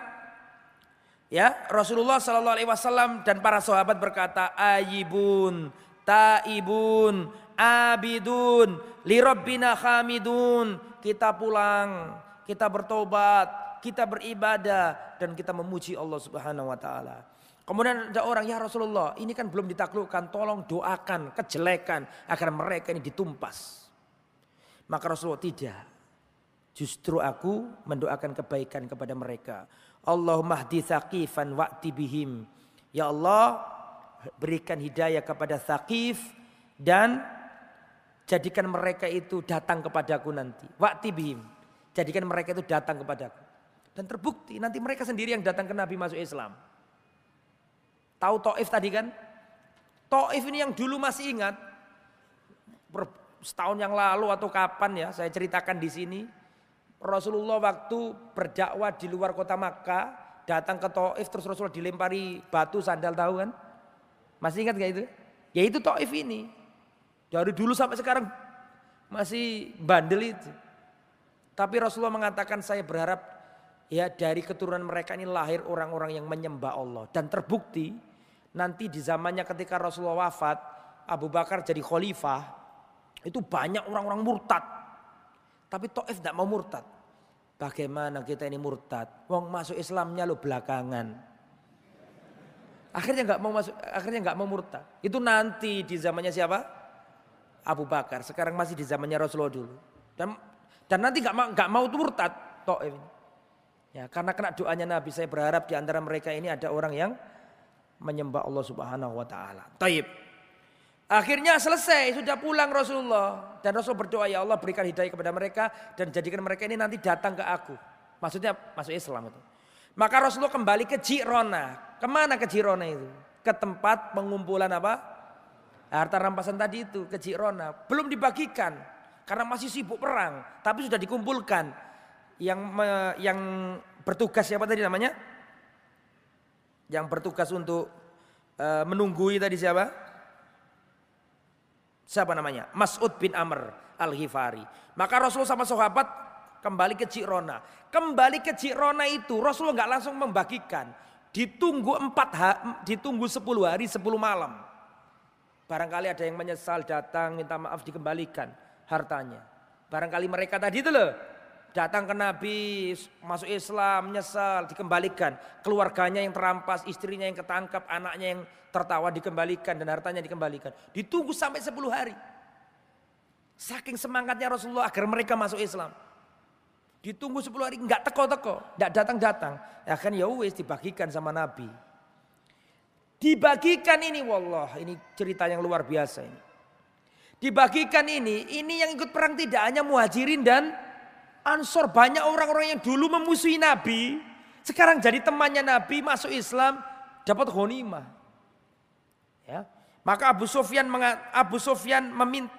ya Rasulullah Shallallahu Alaihi Wasallam dan para sahabat berkata, ayibun, taibun, abidun, lirobbina hamidun. Kita pulang, kita bertobat, kita beribadah dan kita memuji Allah Subhanahu Wa Taala. Kemudian ada orang ya Rasulullah ini kan belum ditaklukkan tolong doakan kejelekan agar mereka ini ditumpas. Maka Rasulullah tidak. Justru aku mendoakan kebaikan kepada mereka. Allahumma hdi thaqifan wa'ti bihim. Ya Allah, berikan hidayah kepada thaqif dan jadikan mereka itu datang kepadaku nanti. Wa'ti bihim. Jadikan mereka itu datang kepadaku. Dan terbukti nanti mereka sendiri yang datang ke Nabi masuk Islam. Tahu Taif tadi kan? Taif ini yang dulu masih ingat. Setahun yang lalu atau kapan ya saya ceritakan di sini Rasulullah waktu berdakwah di luar kota Makkah datang ke Taif terus Rasulullah dilempari batu sandal tahu kan? Masih ingat gak itu? Ya itu Taif ini. Dari dulu sampai sekarang masih bandel itu. Tapi Rasulullah mengatakan saya berharap ya dari keturunan mereka ini lahir orang-orang yang menyembah Allah dan terbukti nanti di zamannya ketika Rasulullah wafat Abu Bakar jadi khalifah itu banyak orang-orang murtad tapi Taif tidak mau murtad. Bagaimana kita ini murtad? Wong masuk Islamnya lo belakangan. Akhirnya nggak mau masuk akhirnya nggak mau murtad. Itu nanti di zamannya siapa? Abu Bakar. Sekarang masih di zamannya Rasulullah dulu. Dan dan nanti nggak mau nggak mau murtad Taif Ya, karena kena doanya Nabi, saya berharap di antara mereka ini ada orang yang menyembah Allah Subhanahu wa taala. Taib. Akhirnya selesai, sudah pulang Rasulullah dan Rasul berdoa ya Allah berikan hidayah kepada mereka dan jadikan mereka ini nanti datang ke aku. Maksudnya masuk Islam itu. Maka Rasulullah kembali ke Jirona. Ke mana ke Jirona itu? Ke tempat pengumpulan apa? Harta rampasan tadi itu ke Jirona. Belum dibagikan karena masih sibuk perang, tapi sudah dikumpulkan yang yang bertugas siapa tadi namanya? Yang bertugas untuk uh, menunggui tadi siapa? Siapa namanya? Mas'ud bin Amr Al-Ghifari. Maka Rasulullah sama sahabat kembali ke Cirona. Kembali ke Cirona itu Rasulullah nggak langsung membagikan. Ditunggu empat ditunggu sepuluh hari, sepuluh malam. Barangkali ada yang menyesal datang minta maaf dikembalikan hartanya. Barangkali mereka tadi itu loh datang ke Nabi, masuk Islam, nyesal, dikembalikan. Keluarganya yang terampas, istrinya yang ketangkap, anaknya yang tertawa dikembalikan dan hartanya dikembalikan. Ditunggu sampai 10 hari. Saking semangatnya Rasulullah agar mereka masuk Islam. Ditunggu 10 hari, enggak teko-teko, enggak datang-datang. Ya kan ya wis dibagikan sama Nabi. Dibagikan ini wallah, ini cerita yang luar biasa ini. Dibagikan ini, ini yang ikut perang tidak hanya muhajirin dan Ansor banyak orang-orang yang dulu memusuhi Nabi. Sekarang jadi temannya Nabi masuk Islam dapat ghanimah. Ya. Maka Abu Sufyan Abu Sufyan meminta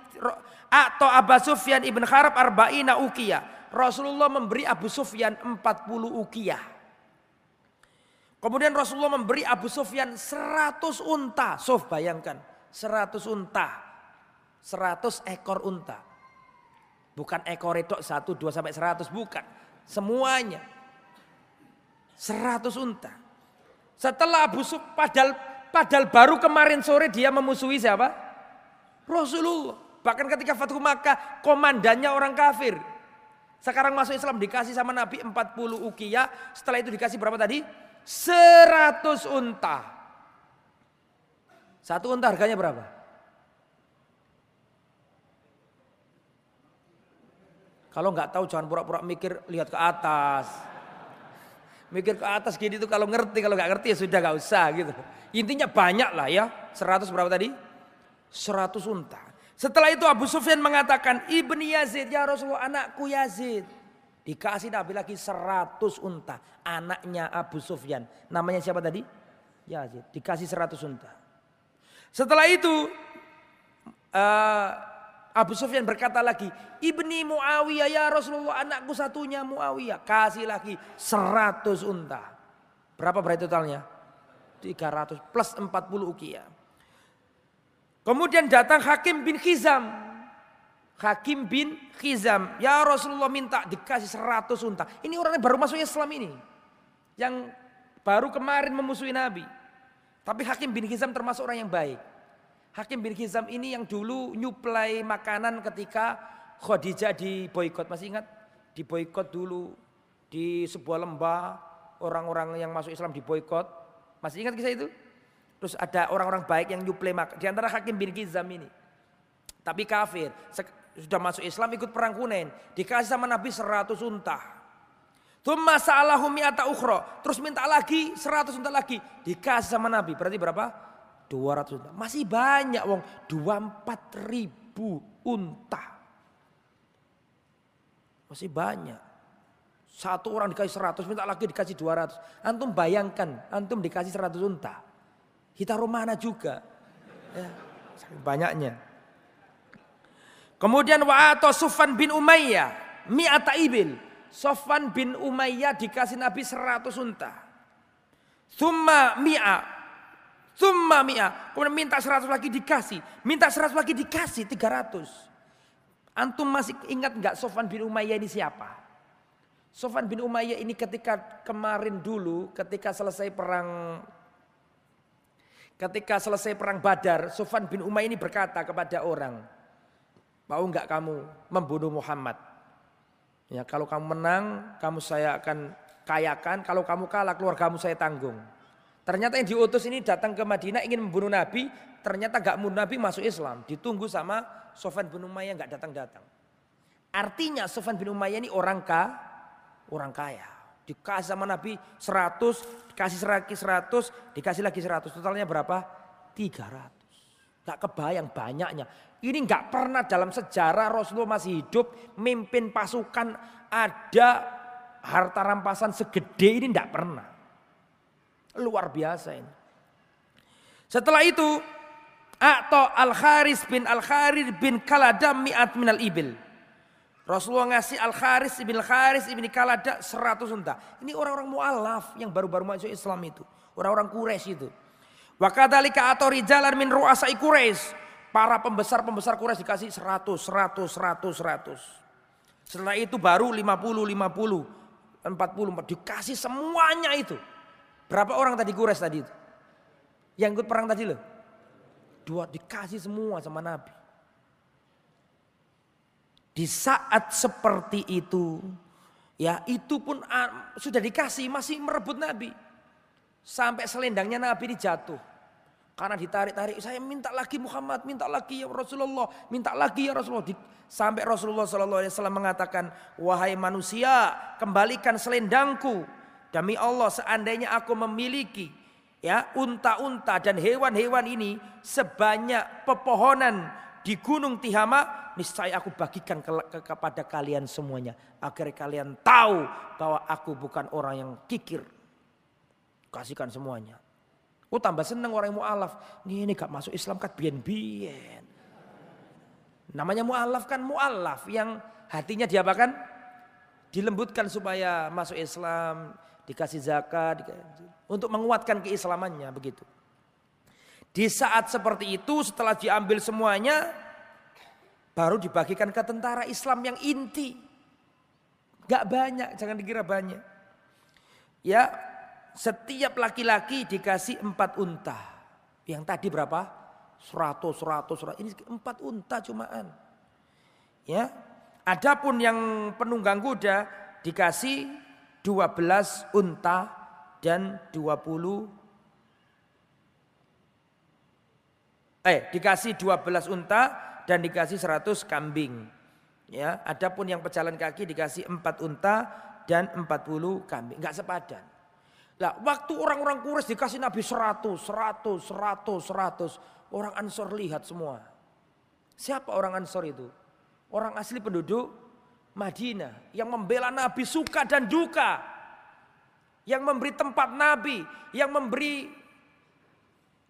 atau Abu Sufyan ibn Harab arba'ina ukiyah. Rasulullah memberi Abu Sufyan 40 ukiyah. Kemudian Rasulullah memberi Abu Sufyan 100 unta. Sof bayangkan 100 unta. 100 ekor unta. Bukan ekor itu satu dua sampai seratus bukan. Semuanya. Seratus unta. Setelah Abu Suf, padahal, padahal baru kemarin sore dia memusuhi siapa? Rasulullah. Bahkan ketika Fathu Makkah komandannya orang kafir. Sekarang masuk Islam dikasih sama Nabi 40 ukiyah. Setelah itu dikasih berapa tadi? 100 unta. Satu unta harganya berapa? Kalau nggak tahu jangan pura-pura mikir lihat ke atas. Mikir ke atas gini tuh kalau ngerti, kalau nggak ngerti ya sudah nggak usah gitu. Intinya banyak lah ya. 100 berapa tadi? 100 unta. Setelah itu Abu Sufyan mengatakan, Ibni Yazid, ya Rasulullah anakku Yazid. Dikasih Nabi lagi 100 unta. Anaknya Abu Sufyan. Namanya siapa tadi? Yazid. Dikasih 100 unta. Setelah itu uh, Abu Sufyan berkata lagi, Ibni Muawiyah ya Rasulullah anakku satunya Muawiyah. Kasih lagi 100 unta. Berapa berarti totalnya? 300 plus 40 ukiah. Kemudian datang Hakim bin Khizam. Hakim bin Khizam. Ya Rasulullah minta dikasih 100 unta. Ini orangnya baru masuk Islam ini. Yang baru kemarin memusuhi Nabi. Tapi Hakim bin Khizam termasuk orang yang baik. Hakim bin Hizam ini yang dulu nyuplai makanan ketika Khadijah di boykot. Masih ingat? Di boykot dulu di sebuah lembah orang-orang yang masuk Islam di boykot. Masih ingat kisah itu? Terus ada orang-orang baik yang nyuplai makanan. Di antara Hakim bin Hizam ini. Tapi kafir. Sudah masuk Islam ikut perang Hunain. Dikasih sama Nabi 100 unta. Tumma sa'alahu mi'ata ukhra. Terus minta lagi 100 unta lagi. Dikasih sama Nabi. Berarti berapa? 200 unta. Masih banyak wong. 24 ribu unta. Masih banyak. Satu orang dikasih 100, minta lagi dikasih 200. Antum bayangkan, antum dikasih 100 unta. Kita romana juga. Ya, banyaknya. Kemudian wa'ato Sufan bin Umayyah. Mi'ata ibil. Sofan bin Umayyah dikasih Nabi 100 unta. Thumma mi'a Summa mi'a. Kemudian minta 100 lagi dikasih. Minta 100 lagi dikasih 300. Antum masih ingat nggak Sofan bin Umayyah ini siapa? Sofan bin Umayyah ini ketika kemarin dulu ketika selesai perang ketika selesai perang Badar, Sofan bin Umayyah ini berkata kepada orang, "Mau enggak kamu membunuh Muhammad?" Ya, kalau kamu menang, kamu saya akan kayakan, kalau kamu kalah keluargamu saya tanggung. Ternyata yang diutus ini datang ke Madinah ingin membunuh Nabi, ternyata gak mau Nabi masuk Islam. Ditunggu sama Sofan bin Umayyah gak datang-datang. Artinya Sofan bin Umayyah ini orang kaya, orang kaya. Dikasih sama Nabi 100, dikasih lagi 100, dikasih lagi 100. Totalnya berapa? 300. Gak kebayang banyaknya. Ini gak pernah dalam sejarah Rasulullah masih hidup, mimpin pasukan ada harta rampasan segede ini gak pernah. Luar biasa ini. Setelah itu, atau Al-Kharis bin Al-Kharir bin Kaladam mi'at minal ibil. Rasulullah ngasih Al-Kharis ibn Al-Kharis ibn Kalada 100 unta. Ini orang-orang mu'alaf yang baru-baru masuk Islam itu. Orang-orang Quraisy itu. Wa kadzalika atau rijalan min ru'asai Quraisy. Para pembesar-pembesar Quraisy dikasih 100, 100, 100, 100. Setelah itu baru 50, 50, 40, dikasih semuanya itu. Berapa orang tadi Quraisy tadi itu? Yang ikut perang tadi loh. Dua dikasih semua sama Nabi. Di saat seperti itu, ya itu pun ah, sudah dikasih masih merebut Nabi. Sampai selendangnya Nabi ini jatuh. Karena ditarik-tarik, saya minta lagi Muhammad, minta lagi ya Rasulullah, minta lagi ya Rasulullah. Sampai Rasulullah SAW mengatakan, wahai manusia, kembalikan selendangku. Demi Allah, seandainya aku memiliki ya unta-unta dan hewan-hewan ini sebanyak pepohonan di Gunung Tihama, niscaya aku bagikan ke, ke, kepada kalian semuanya agar kalian tahu bahwa aku bukan orang yang kikir. Kasihkan semuanya. Oh tambah seneng orang yang mu'alaf. Ini gak masuk Islam kan bien-bien. Namanya mu'alaf kan mu'alaf yang hatinya diapakan? Dilembutkan supaya masuk Islam, dikasih zakat, untuk menguatkan keislamannya begitu. Di saat seperti itu setelah diambil semuanya, Baru dibagikan ke tentara Islam yang inti. Gak banyak, jangan dikira banyak. Ya, setiap laki-laki dikasih empat unta. Yang tadi berapa? Seratus, seratus, seratus. Ini empat unta cumaan. Ya, adapun yang penunggang kuda dikasih dua belas unta dan dua puluh eh dikasih dua belas unta dan dikasih 100 kambing. Ya, adapun yang pejalan kaki dikasih 4 unta dan 40 kambing. Enggak sepadan. Lah, waktu orang-orang Quraisy dikasih Nabi 100, 100, 100, 100. Orang Ansor lihat semua. Siapa orang Ansor itu? Orang asli penduduk Madinah yang membela Nabi suka dan duka. Yang memberi tempat Nabi, yang memberi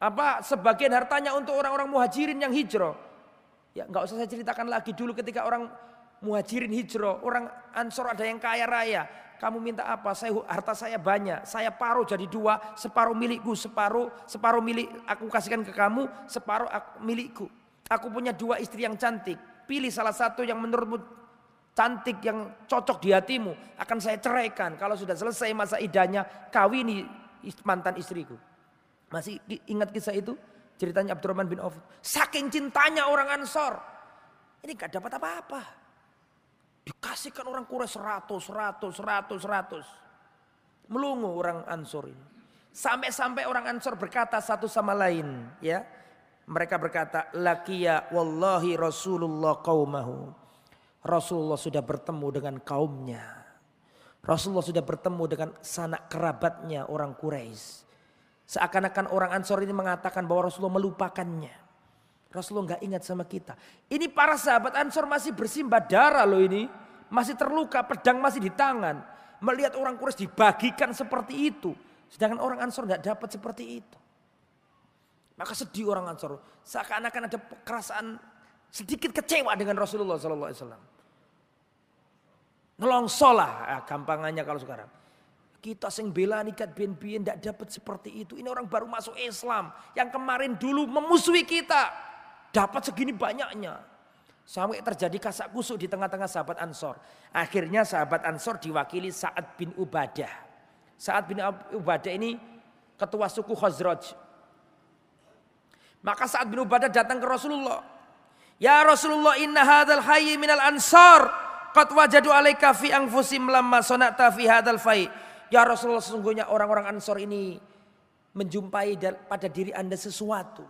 apa sebagian hartanya untuk orang-orang muhajirin yang hijrah. Ya nggak usah saya ceritakan lagi dulu ketika orang muhajirin hijrah, orang ansor ada yang kaya raya. Kamu minta apa? Saya harta saya banyak. Saya paruh jadi dua, separuh milikku, separuh separuh milik aku kasihkan ke kamu, separuh milikku. Aku punya dua istri yang cantik. Pilih salah satu yang menurutmu cantik yang cocok di hatimu akan saya ceraikan. Kalau sudah selesai masa idahnya, kawini mantan istriku. Masih ingat kisah itu? Ceritanya Abdurrahman bin Auf. Saking cintanya orang Ansor. Ini gak dapat apa-apa. Dikasihkan orang Quraisy seratus, seratus, seratus, seratus. Melungu orang Ansor ini. Sampai-sampai orang Ansor berkata satu sama lain. ya Mereka berkata, Lakiya wallahi Rasulullah qawmahu. Rasulullah sudah bertemu dengan kaumnya. Rasulullah sudah bertemu dengan sanak kerabatnya orang Quraisy. Seakan-akan orang Ansor ini mengatakan bahwa Rasulullah melupakannya. Rasulullah nggak ingat sama kita. Ini para sahabat Ansor masih bersimbah darah loh ini. Masih terluka, pedang masih di tangan. Melihat orang Quraisy dibagikan seperti itu. Sedangkan orang Ansor nggak dapat seperti itu. Maka sedih orang Ansor. Seakan-akan ada perasaan sedikit kecewa dengan Rasulullah SAW. Nelongsolah, ah, gampangannya kalau sekarang. Kita sing bela nikat bien-bien tidak dapat seperti itu. Ini orang baru masuk Islam. Yang kemarin dulu memusuhi kita. Dapat segini banyaknya. Sampai terjadi kasak kusuk di tengah-tengah sahabat Ansor. Akhirnya sahabat Ansor diwakili Sa'ad bin Ubadah. Sa'ad bin Ubadah ini ketua suku Khazraj. Maka Sa'ad bin Ubadah datang ke Rasulullah. Ya Rasulullah inna hadal hayy minal ansar. Qad wajadu alaika fi anfusim lamma sonata fi hadal fai. Ya Rasulullah sesungguhnya orang-orang ansor ini menjumpai pada diri anda sesuatu.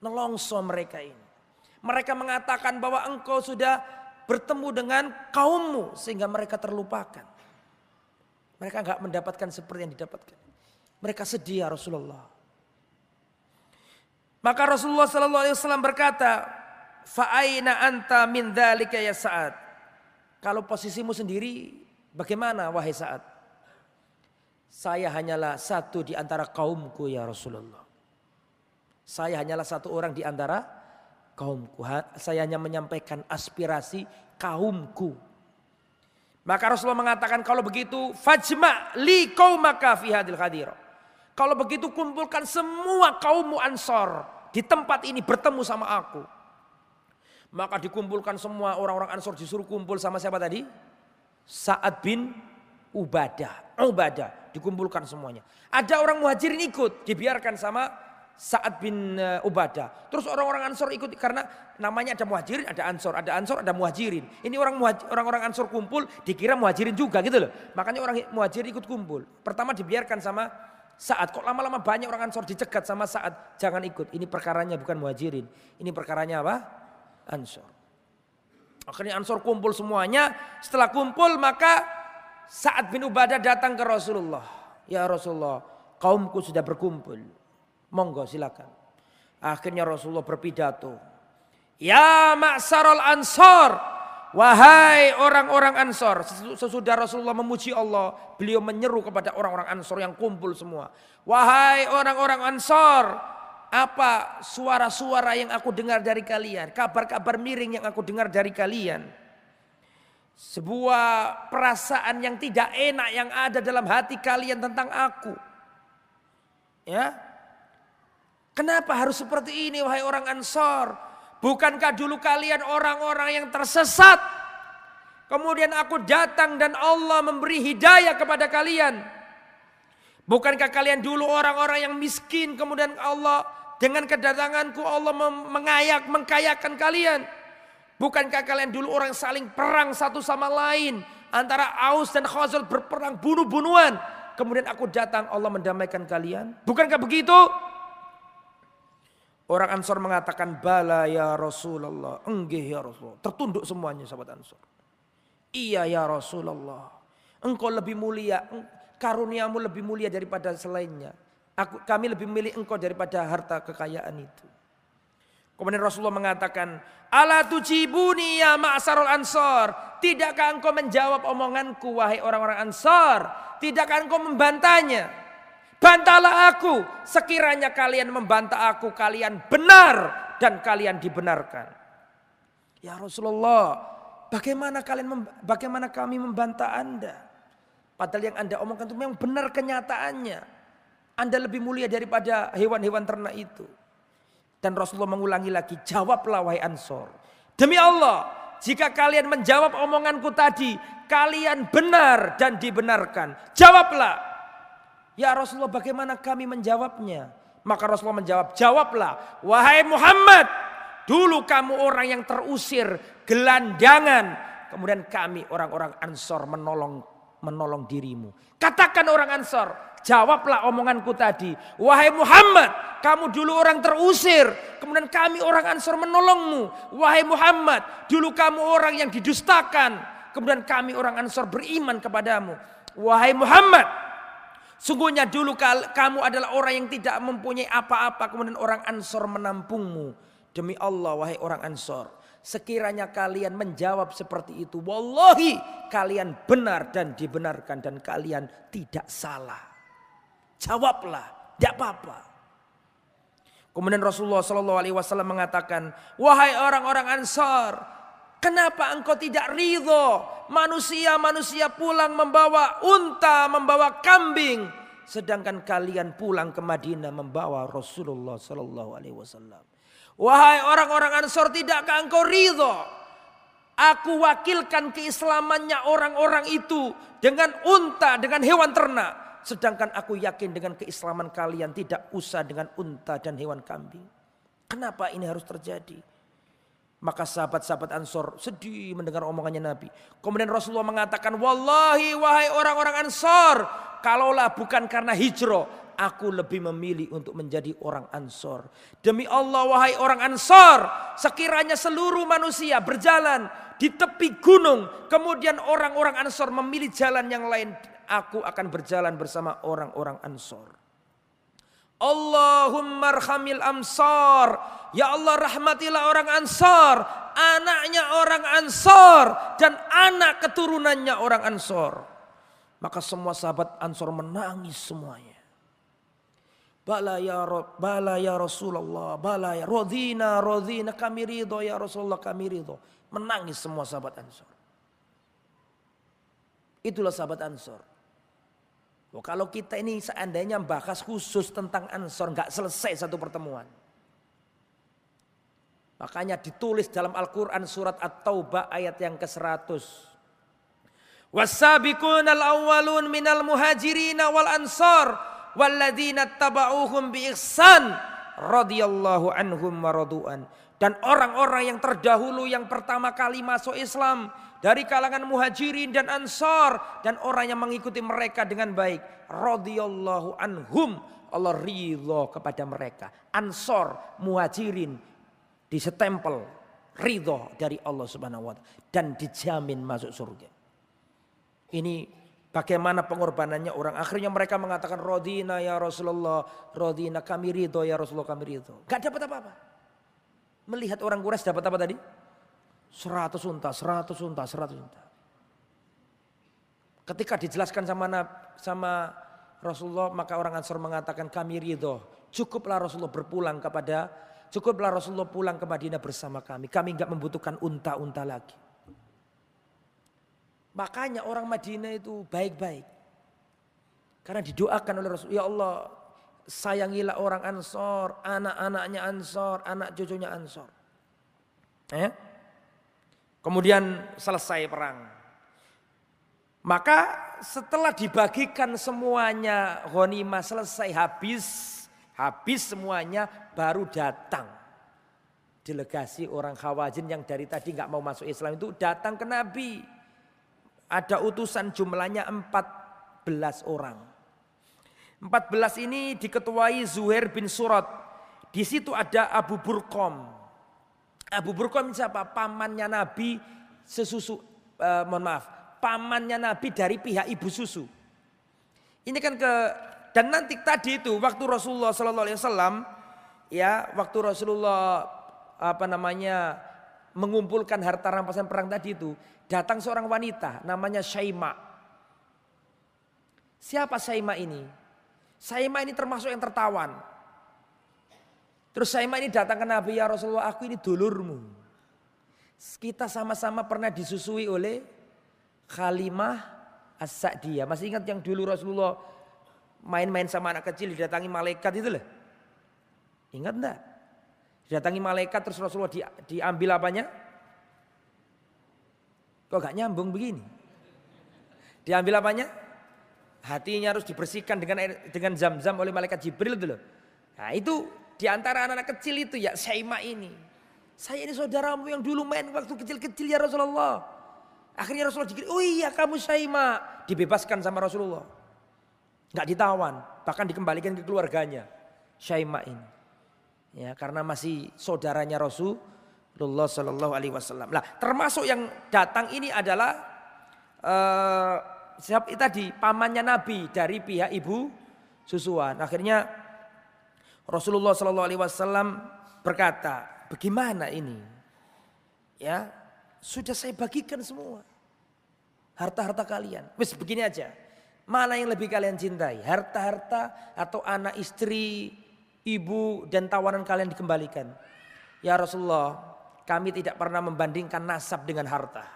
Nelongso mereka ini. Mereka mengatakan bahwa engkau sudah bertemu dengan kaummu sehingga mereka terlupakan. Mereka nggak mendapatkan seperti yang didapatkan. Mereka sedih ya Rasulullah. Maka Rasulullah Sallallahu Alaihi Wasallam berkata, Fa'aina anta min ya saat. Kalau posisimu sendiri, bagaimana wahai saat? Saya hanyalah satu di antara kaumku ya Rasulullah. Saya hanyalah satu orang di antara kaumku. Saya hanya menyampaikan aspirasi kaumku. Maka Rasulullah mengatakan kalau begitu fajma li qaumaka fi hadil hadir. Kalau begitu kumpulkan semua kaummu Ansor di tempat ini bertemu sama aku. Maka dikumpulkan semua orang-orang Ansor disuruh kumpul sama siapa tadi? Sa'ad bin Ubadah. Ubadah dikumpulkan semuanya. Ada orang muhajirin ikut dibiarkan sama Sa'ad bin eh, Ubadah. Terus orang-orang Ansor ikut karena namanya ada muhajirin, ada Ansor, ada Ansor, ada muhajirin. Ini orang orang-orang Ansor kumpul dikira muhajirin juga gitu loh. Makanya orang muhajirin ikut kumpul. Pertama dibiarkan sama Sa'ad. Kok lama-lama banyak orang Ansor dicegat sama Sa'ad. Jangan ikut. Ini perkaranya bukan muhajirin. Ini perkaranya apa? Ansor. Akhirnya Ansor kumpul semuanya. Setelah kumpul maka Sa'ad bin Ubadah datang ke Rasulullah. Ya Rasulullah, kaumku sudah berkumpul. Monggo silakan. Akhirnya Rasulullah berpidato. Ya maksarul ansor. Wahai orang-orang ansor. Sesudah Rasulullah memuji Allah. Beliau menyeru kepada orang-orang ansor yang kumpul semua. Wahai orang-orang ansor. Apa suara-suara yang aku dengar dari kalian. Kabar-kabar miring yang aku dengar dari kalian. Sebuah perasaan yang tidak enak yang ada dalam hati kalian tentang aku. Ya, Kenapa harus seperti ini wahai orang Ansor? Bukankah dulu kalian orang-orang yang tersesat? Kemudian aku datang dan Allah memberi hidayah kepada kalian. Bukankah kalian dulu orang-orang yang miskin kemudian Allah dengan kedatanganku Allah mengayak mengkayakan kalian? Bukankah kalian dulu orang saling perang satu sama lain antara Aus dan Khazal berperang bunuh-bunuhan? Kemudian aku datang Allah mendamaikan kalian. Bukankah begitu? Orang Ansor mengatakan bala ya Rasulullah. Enggih ya Rasulullah. Tertunduk semuanya sahabat Ansor. Iya ya Rasulullah. Engkau lebih mulia. Karuniamu lebih mulia daripada selainnya. Aku, kami lebih memilih engkau daripada harta kekayaan itu. Kemudian Rasulullah mengatakan, Ala tujibuni ya ma'asarul ansor. Tidakkah engkau menjawab omonganku wahai orang-orang ansor? Tidakkah engkau membantahnya? Bantahlah aku, sekiranya kalian membantah aku, kalian benar dan kalian dibenarkan. Ya Rasulullah, bagaimana kalian bagaimana kami membantah Anda? Padahal yang Anda omongkan itu memang benar kenyataannya. Anda lebih mulia daripada hewan-hewan ternak itu. Dan Rasulullah mengulangi lagi, jawablah wahai Ansor. Demi Allah, jika kalian menjawab omonganku tadi, kalian benar dan dibenarkan. Jawablah, Ya Rasulullah bagaimana kami menjawabnya? Maka Rasulullah menjawab, jawablah. Wahai Muhammad, dulu kamu orang yang terusir, gelandangan. Kemudian kami orang-orang ansor menolong menolong dirimu. Katakan orang ansor, jawablah omonganku tadi. Wahai Muhammad, kamu dulu orang terusir. Kemudian kami orang ansor menolongmu. Wahai Muhammad, dulu kamu orang yang didustakan. Kemudian kami orang ansor beriman kepadamu. Wahai Muhammad, Sungguhnya dulu kamu adalah orang yang tidak mempunyai apa-apa. Kemudian orang ansor menampungmu. Demi Allah wahai orang ansor. Sekiranya kalian menjawab seperti itu. Wallahi kalian benar dan dibenarkan. Dan kalian tidak salah. Jawablah. Tidak apa-apa. Kemudian Rasulullah SAW mengatakan. Wahai orang-orang ansor. Kenapa engkau tidak ridho? Manusia-manusia pulang membawa unta, membawa kambing. Sedangkan kalian pulang ke Madinah membawa Rasulullah Sallallahu Alaihi Wasallam. Wahai orang-orang Ansor, tidakkah engkau ridho? Aku wakilkan keislamannya orang-orang itu dengan unta, dengan hewan ternak. Sedangkan aku yakin dengan keislaman kalian tidak usah dengan unta dan hewan kambing. Kenapa ini harus terjadi? Maka sahabat-sahabat Ansor sedih mendengar omongannya Nabi. Kemudian Rasulullah mengatakan, Wallahi wahai orang-orang Ansor, kalaulah bukan karena hijrah, aku lebih memilih untuk menjadi orang Ansor. Demi Allah wahai orang Ansor, sekiranya seluruh manusia berjalan di tepi gunung, kemudian orang-orang Ansor memilih jalan yang lain, aku akan berjalan bersama orang-orang Ansor. Allahumma arhamil amsar. Ya Allah rahmatilah orang ansar. Anaknya orang ansar. Dan anak keturunannya orang ansar. Maka semua sahabat ansar menangis semuanya. Bala ya Rob, bala ya Rasulullah, bala ya Rodina, Rodina kami ridho ya Rasulullah kami ridho. Menangis semua sahabat Ansor. Itulah sahabat Ansor. Oh, kalau kita ini seandainya bahas khusus tentang Ansor nggak selesai satu pertemuan. Makanya ditulis dalam Al-Quran surat At-Taubah ayat yang ke-100. Wasabiqun al-awwalun minal muhajirina wal ansar walladzina taba'uhum bi ihsan radhiyallahu anhum wa Dan orang-orang yang terdahulu yang pertama kali masuk Islam dari kalangan muhajirin dan ansar dan orang yang mengikuti mereka dengan baik radhiyallahu anhum Allah ridho kepada mereka. Ansar muhajirin disetempel ridho dari Allah subhanahu wa ta'ala dan dijamin masuk surga. Ini Bagaimana pengorbanannya orang. Akhirnya mereka mengatakan Rodina ya Rasulullah. Rodina kami ridho ya Rasulullah kami ridho. Gak dapat apa-apa. Melihat orang Quraisy dapat apa tadi? Seratus unta, seratus unta, seratus unta. Ketika dijelaskan sama sama Rasulullah maka orang Ansor mengatakan kami ridho. Cukuplah Rasulullah berpulang kepada cukuplah Rasulullah pulang ke Madinah bersama kami. Kami nggak membutuhkan unta-unta lagi. Makanya orang Madinah itu baik-baik. Karena didoakan oleh Rasul, ya Allah sayangilah orang Ansor, anak-anaknya Ansor, anak cucunya Ansor. Eh? Kemudian selesai perang. Maka setelah dibagikan semuanya ghanimah selesai habis, habis semuanya baru datang delegasi orang Khawazin yang dari tadi nggak mau masuk Islam itu datang ke Nabi ada utusan jumlahnya 14 orang. 14 ini diketuai Zuhair bin Surat. Di situ ada Abu Burkom. Abu Burkom siapa? Pamannya Nabi sesusu, eh, mohon maaf, pamannya Nabi dari pihak ibu susu. Ini kan ke dan nanti tadi itu waktu Rasulullah Sallallahu Alaihi Wasallam ya waktu Rasulullah apa namanya mengumpulkan harta rampasan perang tadi itu datang seorang wanita namanya Syaima. Siapa Syaima ini? Syaima ini termasuk yang tertawan. Terus Syaima ini datang ke Nabi ya Rasulullah aku ini dulurmu. Kita sama-sama pernah disusui oleh Khalimah As-Sa'diyah. Masih ingat yang dulu Rasulullah main-main sama anak kecil didatangi malaikat itu loh. Ingat enggak? Didatangi malaikat terus Rasulullah di, diambil apanya? Kok gak nyambung begini? Diambil apanya? Hatinya harus dibersihkan dengan air, dengan zam-zam oleh malaikat Jibril loh. Nah itu di antara anak-anak kecil itu ya Syaima ini. Saya ini saudaramu yang dulu main waktu kecil-kecil ya Rasulullah. Akhirnya Rasulullah dikira, oh iya kamu Syaima. Dibebaskan sama Rasulullah. Gak ditawan, bahkan dikembalikan ke keluarganya. Syaima ini. Ya, karena masih saudaranya Rasul Rasulullah Shallallahu Alaihi Wasallam. Lah termasuk yang datang ini adalah uh, siapa tadi pamannya Nabi dari pihak ibu susuan. Akhirnya Rasulullah Shallallahu Alaihi Wasallam berkata, bagaimana ini? Ya sudah saya bagikan semua harta-harta kalian. Wes begini aja. Mana yang lebih kalian cintai? Harta-harta atau anak istri, ibu dan tawanan kalian dikembalikan? Ya Rasulullah, kami tidak pernah membandingkan nasab dengan harta.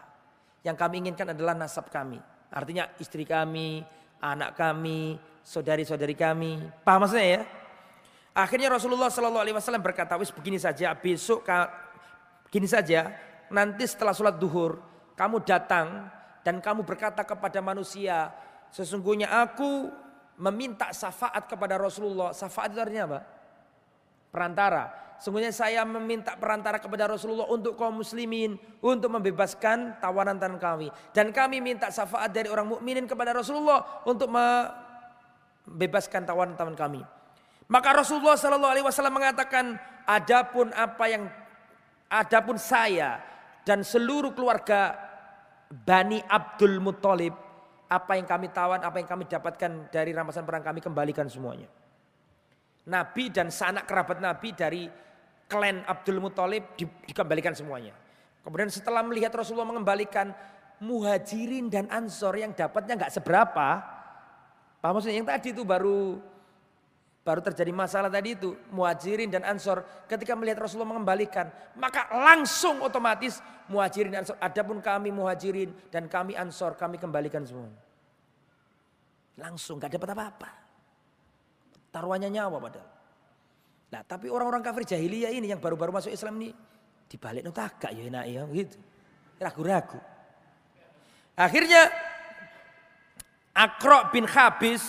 Yang kami inginkan adalah nasab kami. Artinya istri kami, anak kami, saudari-saudari kami. Paham maksudnya ya? Akhirnya Rasulullah Shallallahu Alaihi Wasallam berkata, wis begini saja, besok gini saja, nanti setelah sholat duhur kamu datang dan kamu berkata kepada manusia, sesungguhnya aku meminta syafaat kepada Rasulullah. Syafaat itu artinya apa? Perantara. Sungguhnya saya meminta perantara kepada Rasulullah untuk kaum muslimin untuk membebaskan tawanan tawanan kami dan kami minta syafaat dari orang mukminin kepada Rasulullah untuk membebaskan tawanan tawanan kami. Maka Rasulullah Shallallahu Alaihi Wasallam mengatakan, adapun apa yang, adapun saya dan seluruh keluarga Bani Abdul Muthalib, apa yang kami tawan, apa yang kami dapatkan dari rampasan perang kami kembalikan semuanya. Nabi dan sanak kerabat Nabi dari klan Abdul Muthalib dikembalikan semuanya. Kemudian setelah melihat Rasulullah mengembalikan muhajirin dan ansor yang dapatnya nggak seberapa, Pak maksudnya yang tadi itu baru Baru terjadi masalah tadi itu, muhajirin dan ansor ketika melihat Rasulullah mengembalikan, maka langsung otomatis muhajirin dan ansor, adapun kami muhajirin dan kami ansor, kami kembalikan semua. Langsung gak dapat apa-apa. Taruhannya nyawa padahal. Nah tapi orang-orang kafir jahiliyah ini yang baru-baru masuk Islam ini, dibalik no tagak ya enak ya gitu. Ragu-ragu. Akhirnya Akro bin Khabis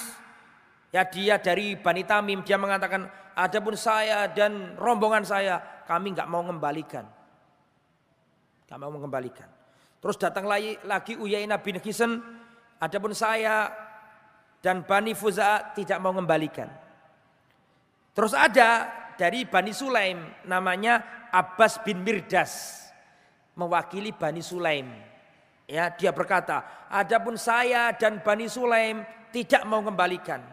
Ya dia dari Bani Tamim dia mengatakan adapun saya dan rombongan saya kami nggak mau mengembalikan. Nggak mau mengembalikan. Terus datang lagi, lagi Uyainah bin Hisan adapun saya dan Bani Fuza tidak mau mengembalikan. Terus ada dari Bani Sulaim namanya Abbas bin Mirdas mewakili Bani Sulaim. Ya, dia berkata, adapun saya dan Bani Sulaim tidak mau mengembalikan.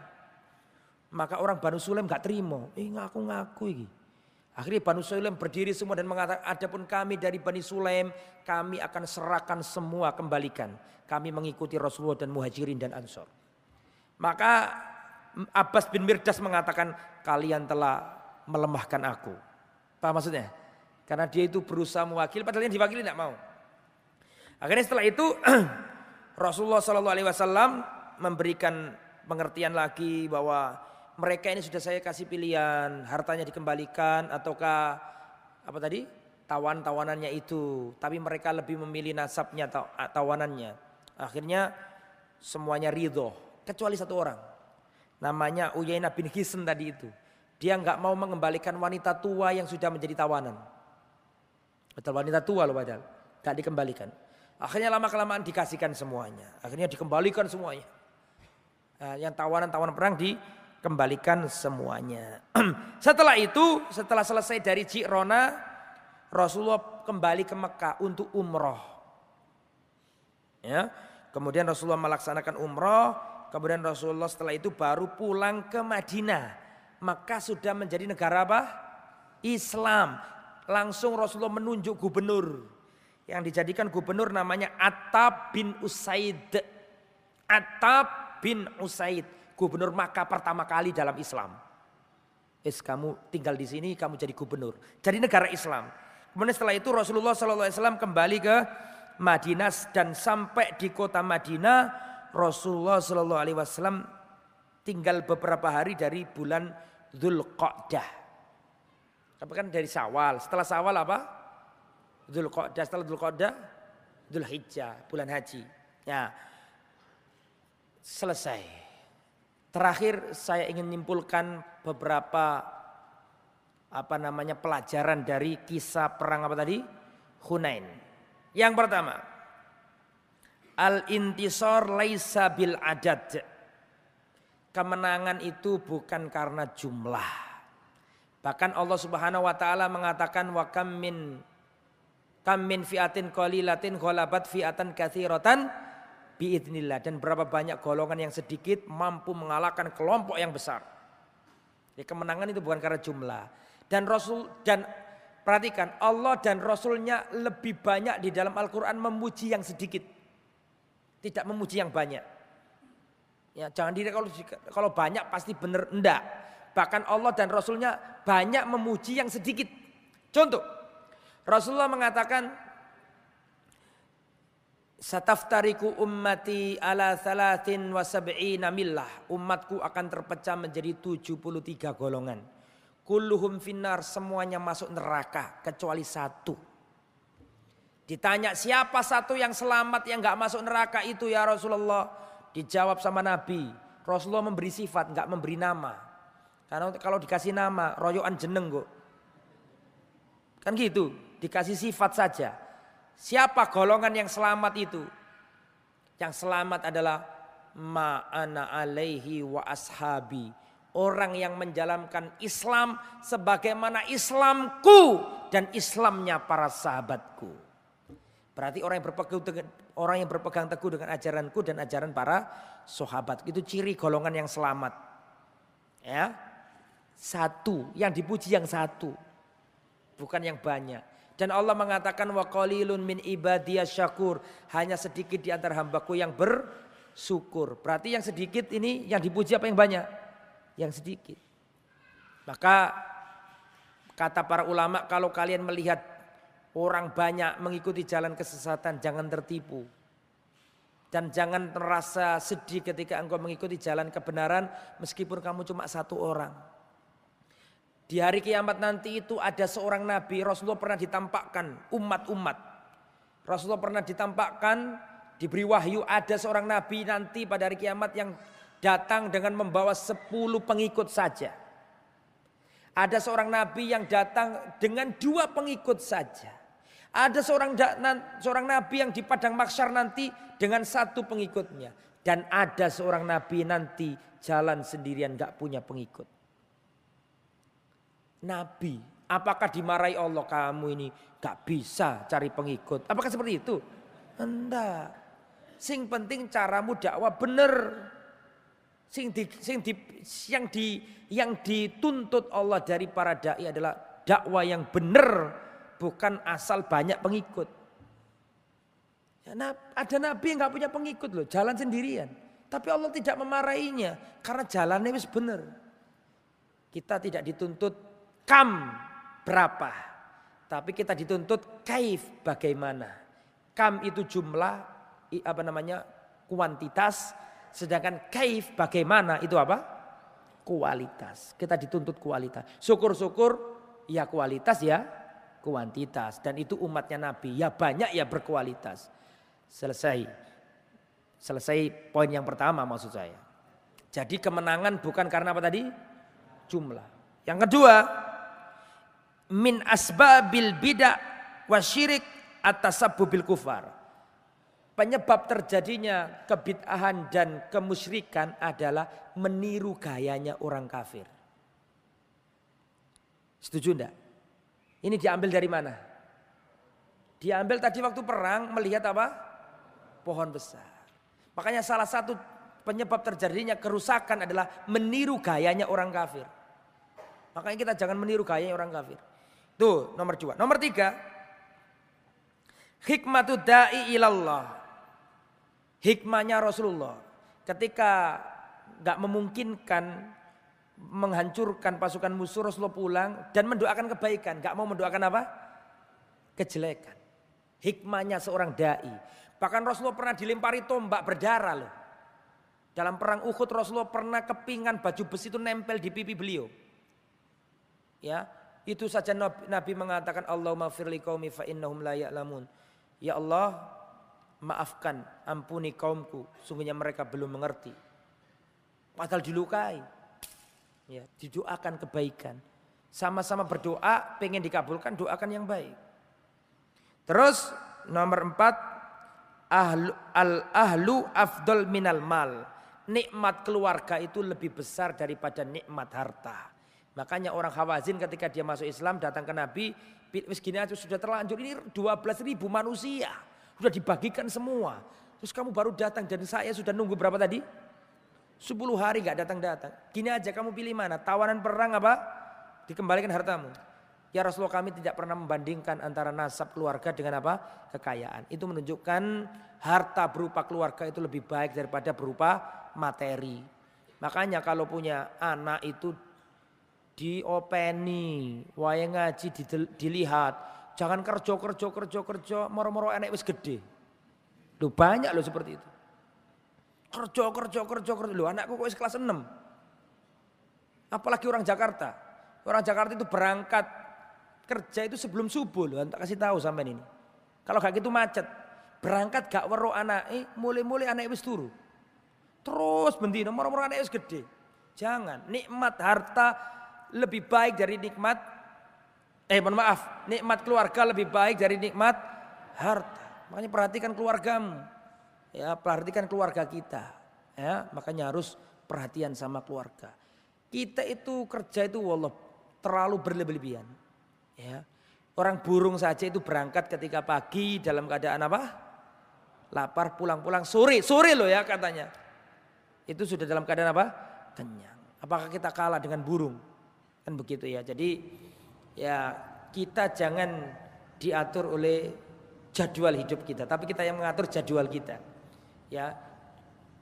Maka orang Banu Sulaim gak terima. Eh ngaku-ngaku ini. Akhirnya Banu Sulaim berdiri semua dan mengatakan, adapun kami dari Bani Sulaim, kami akan serahkan semua kembalikan. Kami mengikuti Rasulullah dan Muhajirin dan Ansor. Maka Abbas bin Mirdas mengatakan, kalian telah melemahkan aku. Apa maksudnya? Karena dia itu berusaha mewakili, padahal yang diwakili tidak mau. Akhirnya setelah itu Rasulullah Shallallahu Alaihi Wasallam memberikan pengertian lagi bahwa mereka ini sudah saya kasih pilihan hartanya dikembalikan ataukah apa tadi tawan-tawanannya itu tapi mereka lebih memilih nasabnya tawanannya akhirnya semuanya ridho kecuali satu orang namanya Uyainah bin Hisn tadi itu. Dia nggak mau mengembalikan wanita tua yang sudah menjadi tawanan. Betul wanita tua loh padahal. Nggak dikembalikan. Akhirnya lama kelamaan dikasihkan semuanya. Akhirnya dikembalikan semuanya. Nah, yang tawanan-tawanan perang di kembalikan semuanya. setelah itu, setelah selesai dari Cirona, Rasulullah kembali ke Mekah untuk umroh. Ya, kemudian Rasulullah melaksanakan umroh, kemudian Rasulullah setelah itu baru pulang ke Madinah. Maka sudah menjadi negara apa? Islam. Langsung Rasulullah menunjuk gubernur yang dijadikan gubernur namanya Atab bin Usaid. Atab bin Usaid gubernur Makkah pertama kali dalam Islam. Es kamu tinggal di sini, kamu jadi gubernur. Jadi negara Islam. Kemudian setelah itu Rasulullah SAW kembali ke Madinah dan sampai di kota Madinah Rasulullah SAW tinggal beberapa hari dari bulan Dzulqa'dah. Tapi kan dari Sawal. Setelah Sawal apa? Dzulqa'dah. Setelah Dzulqa'dah Dzulhijjah, bulan haji. Ya. Selesai. Terakhir saya ingin menyimpulkan beberapa apa namanya pelajaran dari kisah perang apa tadi? Hunain. Yang pertama, al-intisar laisa bil adad. Kemenangan itu bukan karena jumlah. Bahkan Allah Subhanahu wa taala mengatakan wa kam min kam min fiatin qalilatin ghalabat fiatan katsiratan biidnillah dan berapa banyak golongan yang sedikit mampu mengalahkan kelompok yang besar. Ya, kemenangan itu bukan karena jumlah. Dan Rasul dan perhatikan Allah dan Rasulnya lebih banyak di dalam Al-Quran memuji yang sedikit. Tidak memuji yang banyak. Ya, jangan diri kalau kalau banyak pasti benar enggak. Bahkan Allah dan Rasulnya banyak memuji yang sedikit. Contoh, Rasulullah mengatakan Sataftariku ummati ala thalathin wa sab'ina millah. Umatku akan terpecah menjadi 73 golongan. kulluhum finnar semuanya masuk neraka kecuali satu. Ditanya siapa satu yang selamat yang nggak masuk neraka itu ya Rasulullah? Dijawab sama Nabi. Rasulullah memberi sifat nggak memberi nama. Karena kalau dikasih nama royoan jeneng kok. Kan gitu, dikasih sifat saja. Siapa golongan yang selamat itu? Yang selamat adalah ma'ana alaihi wa ashabi orang yang menjalankan Islam sebagaimana Islamku dan Islamnya para sahabatku. Berarti orang yang berpegang dengan orang yang berpegang teguh dengan ajaranku dan ajaran para sahabat itu ciri golongan yang selamat. Ya. Satu, yang dipuji yang satu. Bukan yang banyak. Dan Allah mengatakan wa qalilun min ibadiyas syakur, hanya sedikit di antara hambaku yang bersyukur. Berarti yang sedikit ini yang dipuji apa yang banyak? yang sedikit. Maka kata para ulama kalau kalian melihat orang banyak mengikuti jalan kesesatan jangan tertipu. Dan jangan merasa sedih ketika engkau mengikuti jalan kebenaran meskipun kamu cuma satu orang. Di hari kiamat nanti itu ada seorang nabi, Rasulullah pernah ditampakkan umat-umat. Rasulullah pernah ditampakkan, diberi wahyu ada seorang nabi nanti pada hari kiamat yang datang dengan membawa sepuluh pengikut saja. Ada seorang nabi yang datang dengan dua pengikut saja. Ada seorang seorang nabi yang di padang maksyar nanti dengan satu pengikutnya. Dan ada seorang nabi nanti jalan sendirian gak punya pengikut. Nabi, apakah dimarahi Allah kamu ini gak bisa cari pengikut? Apakah seperti itu? Enggak. Sing penting caramu dakwah bener. Sing di, sing di, yang di yang dituntut Allah dari para dai adalah dakwah yang benar, bukan asal banyak pengikut. Ya, ada nabi yang nggak punya pengikut loh, jalan sendirian. Tapi Allah tidak memarahinya karena jalannya wis benar. Kita tidak dituntut kam berapa, tapi kita dituntut kaif bagaimana. Kam itu jumlah apa namanya kuantitas, Sedangkan kaif bagaimana itu apa? Kualitas. Kita dituntut kualitas. Syukur-syukur ya kualitas ya kuantitas. Dan itu umatnya Nabi. Ya banyak ya berkualitas. Selesai. Selesai poin yang pertama maksud saya. Jadi kemenangan bukan karena apa tadi? Jumlah. Yang kedua, min asbabil bidah wasyirik atas bil kufar Penyebab terjadinya kebid'ahan dan kemusyrikan adalah meniru gayanya orang kafir. Setuju enggak? Ini diambil dari mana? Diambil tadi waktu perang melihat apa? Pohon besar. Makanya salah satu penyebab terjadinya kerusakan adalah meniru gayanya orang kafir. Makanya kita jangan meniru gayanya orang kafir. Tuh nomor dua. Nomor tiga. Hikmatu da'i ilallah hikmahnya Rasulullah ketika nggak memungkinkan menghancurkan pasukan musuh Rasulullah pulang dan mendoakan kebaikan, nggak mau mendoakan apa? Kejelekan. Hikmahnya seorang dai. Bahkan Rasulullah pernah dilempari tombak berdarah loh. Dalam perang Uhud Rasulullah pernah kepingan baju besi itu nempel di pipi beliau. Ya, itu saja Nabi mengatakan Allahumma firli qaumi fa innahum la ya'lamun. Ya Allah, maafkan, ampuni kaumku, sungguhnya mereka belum mengerti. Padahal dilukai. Ya, didoakan kebaikan. Sama-sama berdoa, pengen dikabulkan, doakan yang baik. Terus nomor empat, ahlu, al ahlu afdol minal mal. Nikmat keluarga itu lebih besar daripada nikmat harta. Makanya orang Hawazin ketika dia masuk Islam datang ke Nabi, wis gini sudah terlanjur ini 12 ribu manusia. Sudah dibagikan semua. Terus kamu baru datang dan saya sudah nunggu berapa tadi? 10 hari gak datang-datang. Gini aja kamu pilih mana? Tawanan perang apa? Dikembalikan hartamu. Ya Rasulullah kami tidak pernah membandingkan antara nasab keluarga dengan apa? Kekayaan. Itu menunjukkan harta berupa keluarga itu lebih baik daripada berupa materi. Makanya kalau punya anak itu diopeni, wayang ngaji dilihat, Jangan kerja, kerja, kerja, kerja, moro-moro enek wis gede. Lu banyak lo seperti itu. Kerja, kerja, kerja, kerja. Lu anakku kok kelas 6. Apalagi orang Jakarta. Orang Jakarta itu berangkat kerja itu sebelum subuh loh. Tak kasih tahu sampai ini. Kalau gak gitu macet. Berangkat gak weruh eh mulai-mulai anak wis turu. Terus bendino nomor-nomor anak wis gede. Jangan, nikmat harta lebih baik dari nikmat eh mohon maaf, nikmat keluarga lebih baik dari nikmat harta. Makanya perhatikan keluargamu. Ya, perhatikan keluarga kita. Ya, makanya harus perhatian sama keluarga. Kita itu kerja itu wallah terlalu berlebihan. Ya. Orang burung saja itu berangkat ketika pagi dalam keadaan apa? Lapar pulang-pulang sore, sore loh ya katanya. Itu sudah dalam keadaan apa? Kenyang. Apakah kita kalah dengan burung? Kan begitu ya. Jadi ya kita jangan diatur oleh jadwal hidup kita, tapi kita yang mengatur jadwal kita. Ya,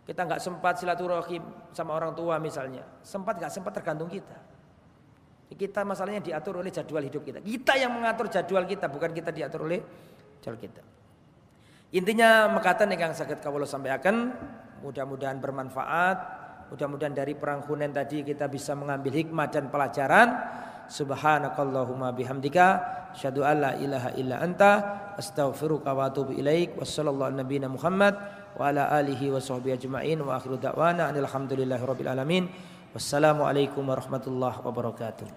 kita nggak sempat silaturahim sama orang tua misalnya, sempat nggak sempat tergantung kita. Kita masalahnya diatur oleh jadwal hidup kita. Kita yang mengatur jadwal kita, bukan kita diatur oleh jadwal kita. Intinya mekatan yang sakit kawula sampaikan, mudah-mudahan bermanfaat, mudah-mudahan dari perang Hunain tadi kita bisa mengambil hikmah dan pelajaran. Subhanakallahumma bihamdika asyhadu an la ilaha illa anta astaghfiruka wa atubu ilaik. Wassallallahu Muhammad وعلى آله وصحبه أجمعين وآخر دعوانا أن الحمد لله رب العالمين. والسلام عليكم ورحمة الله وبركاته.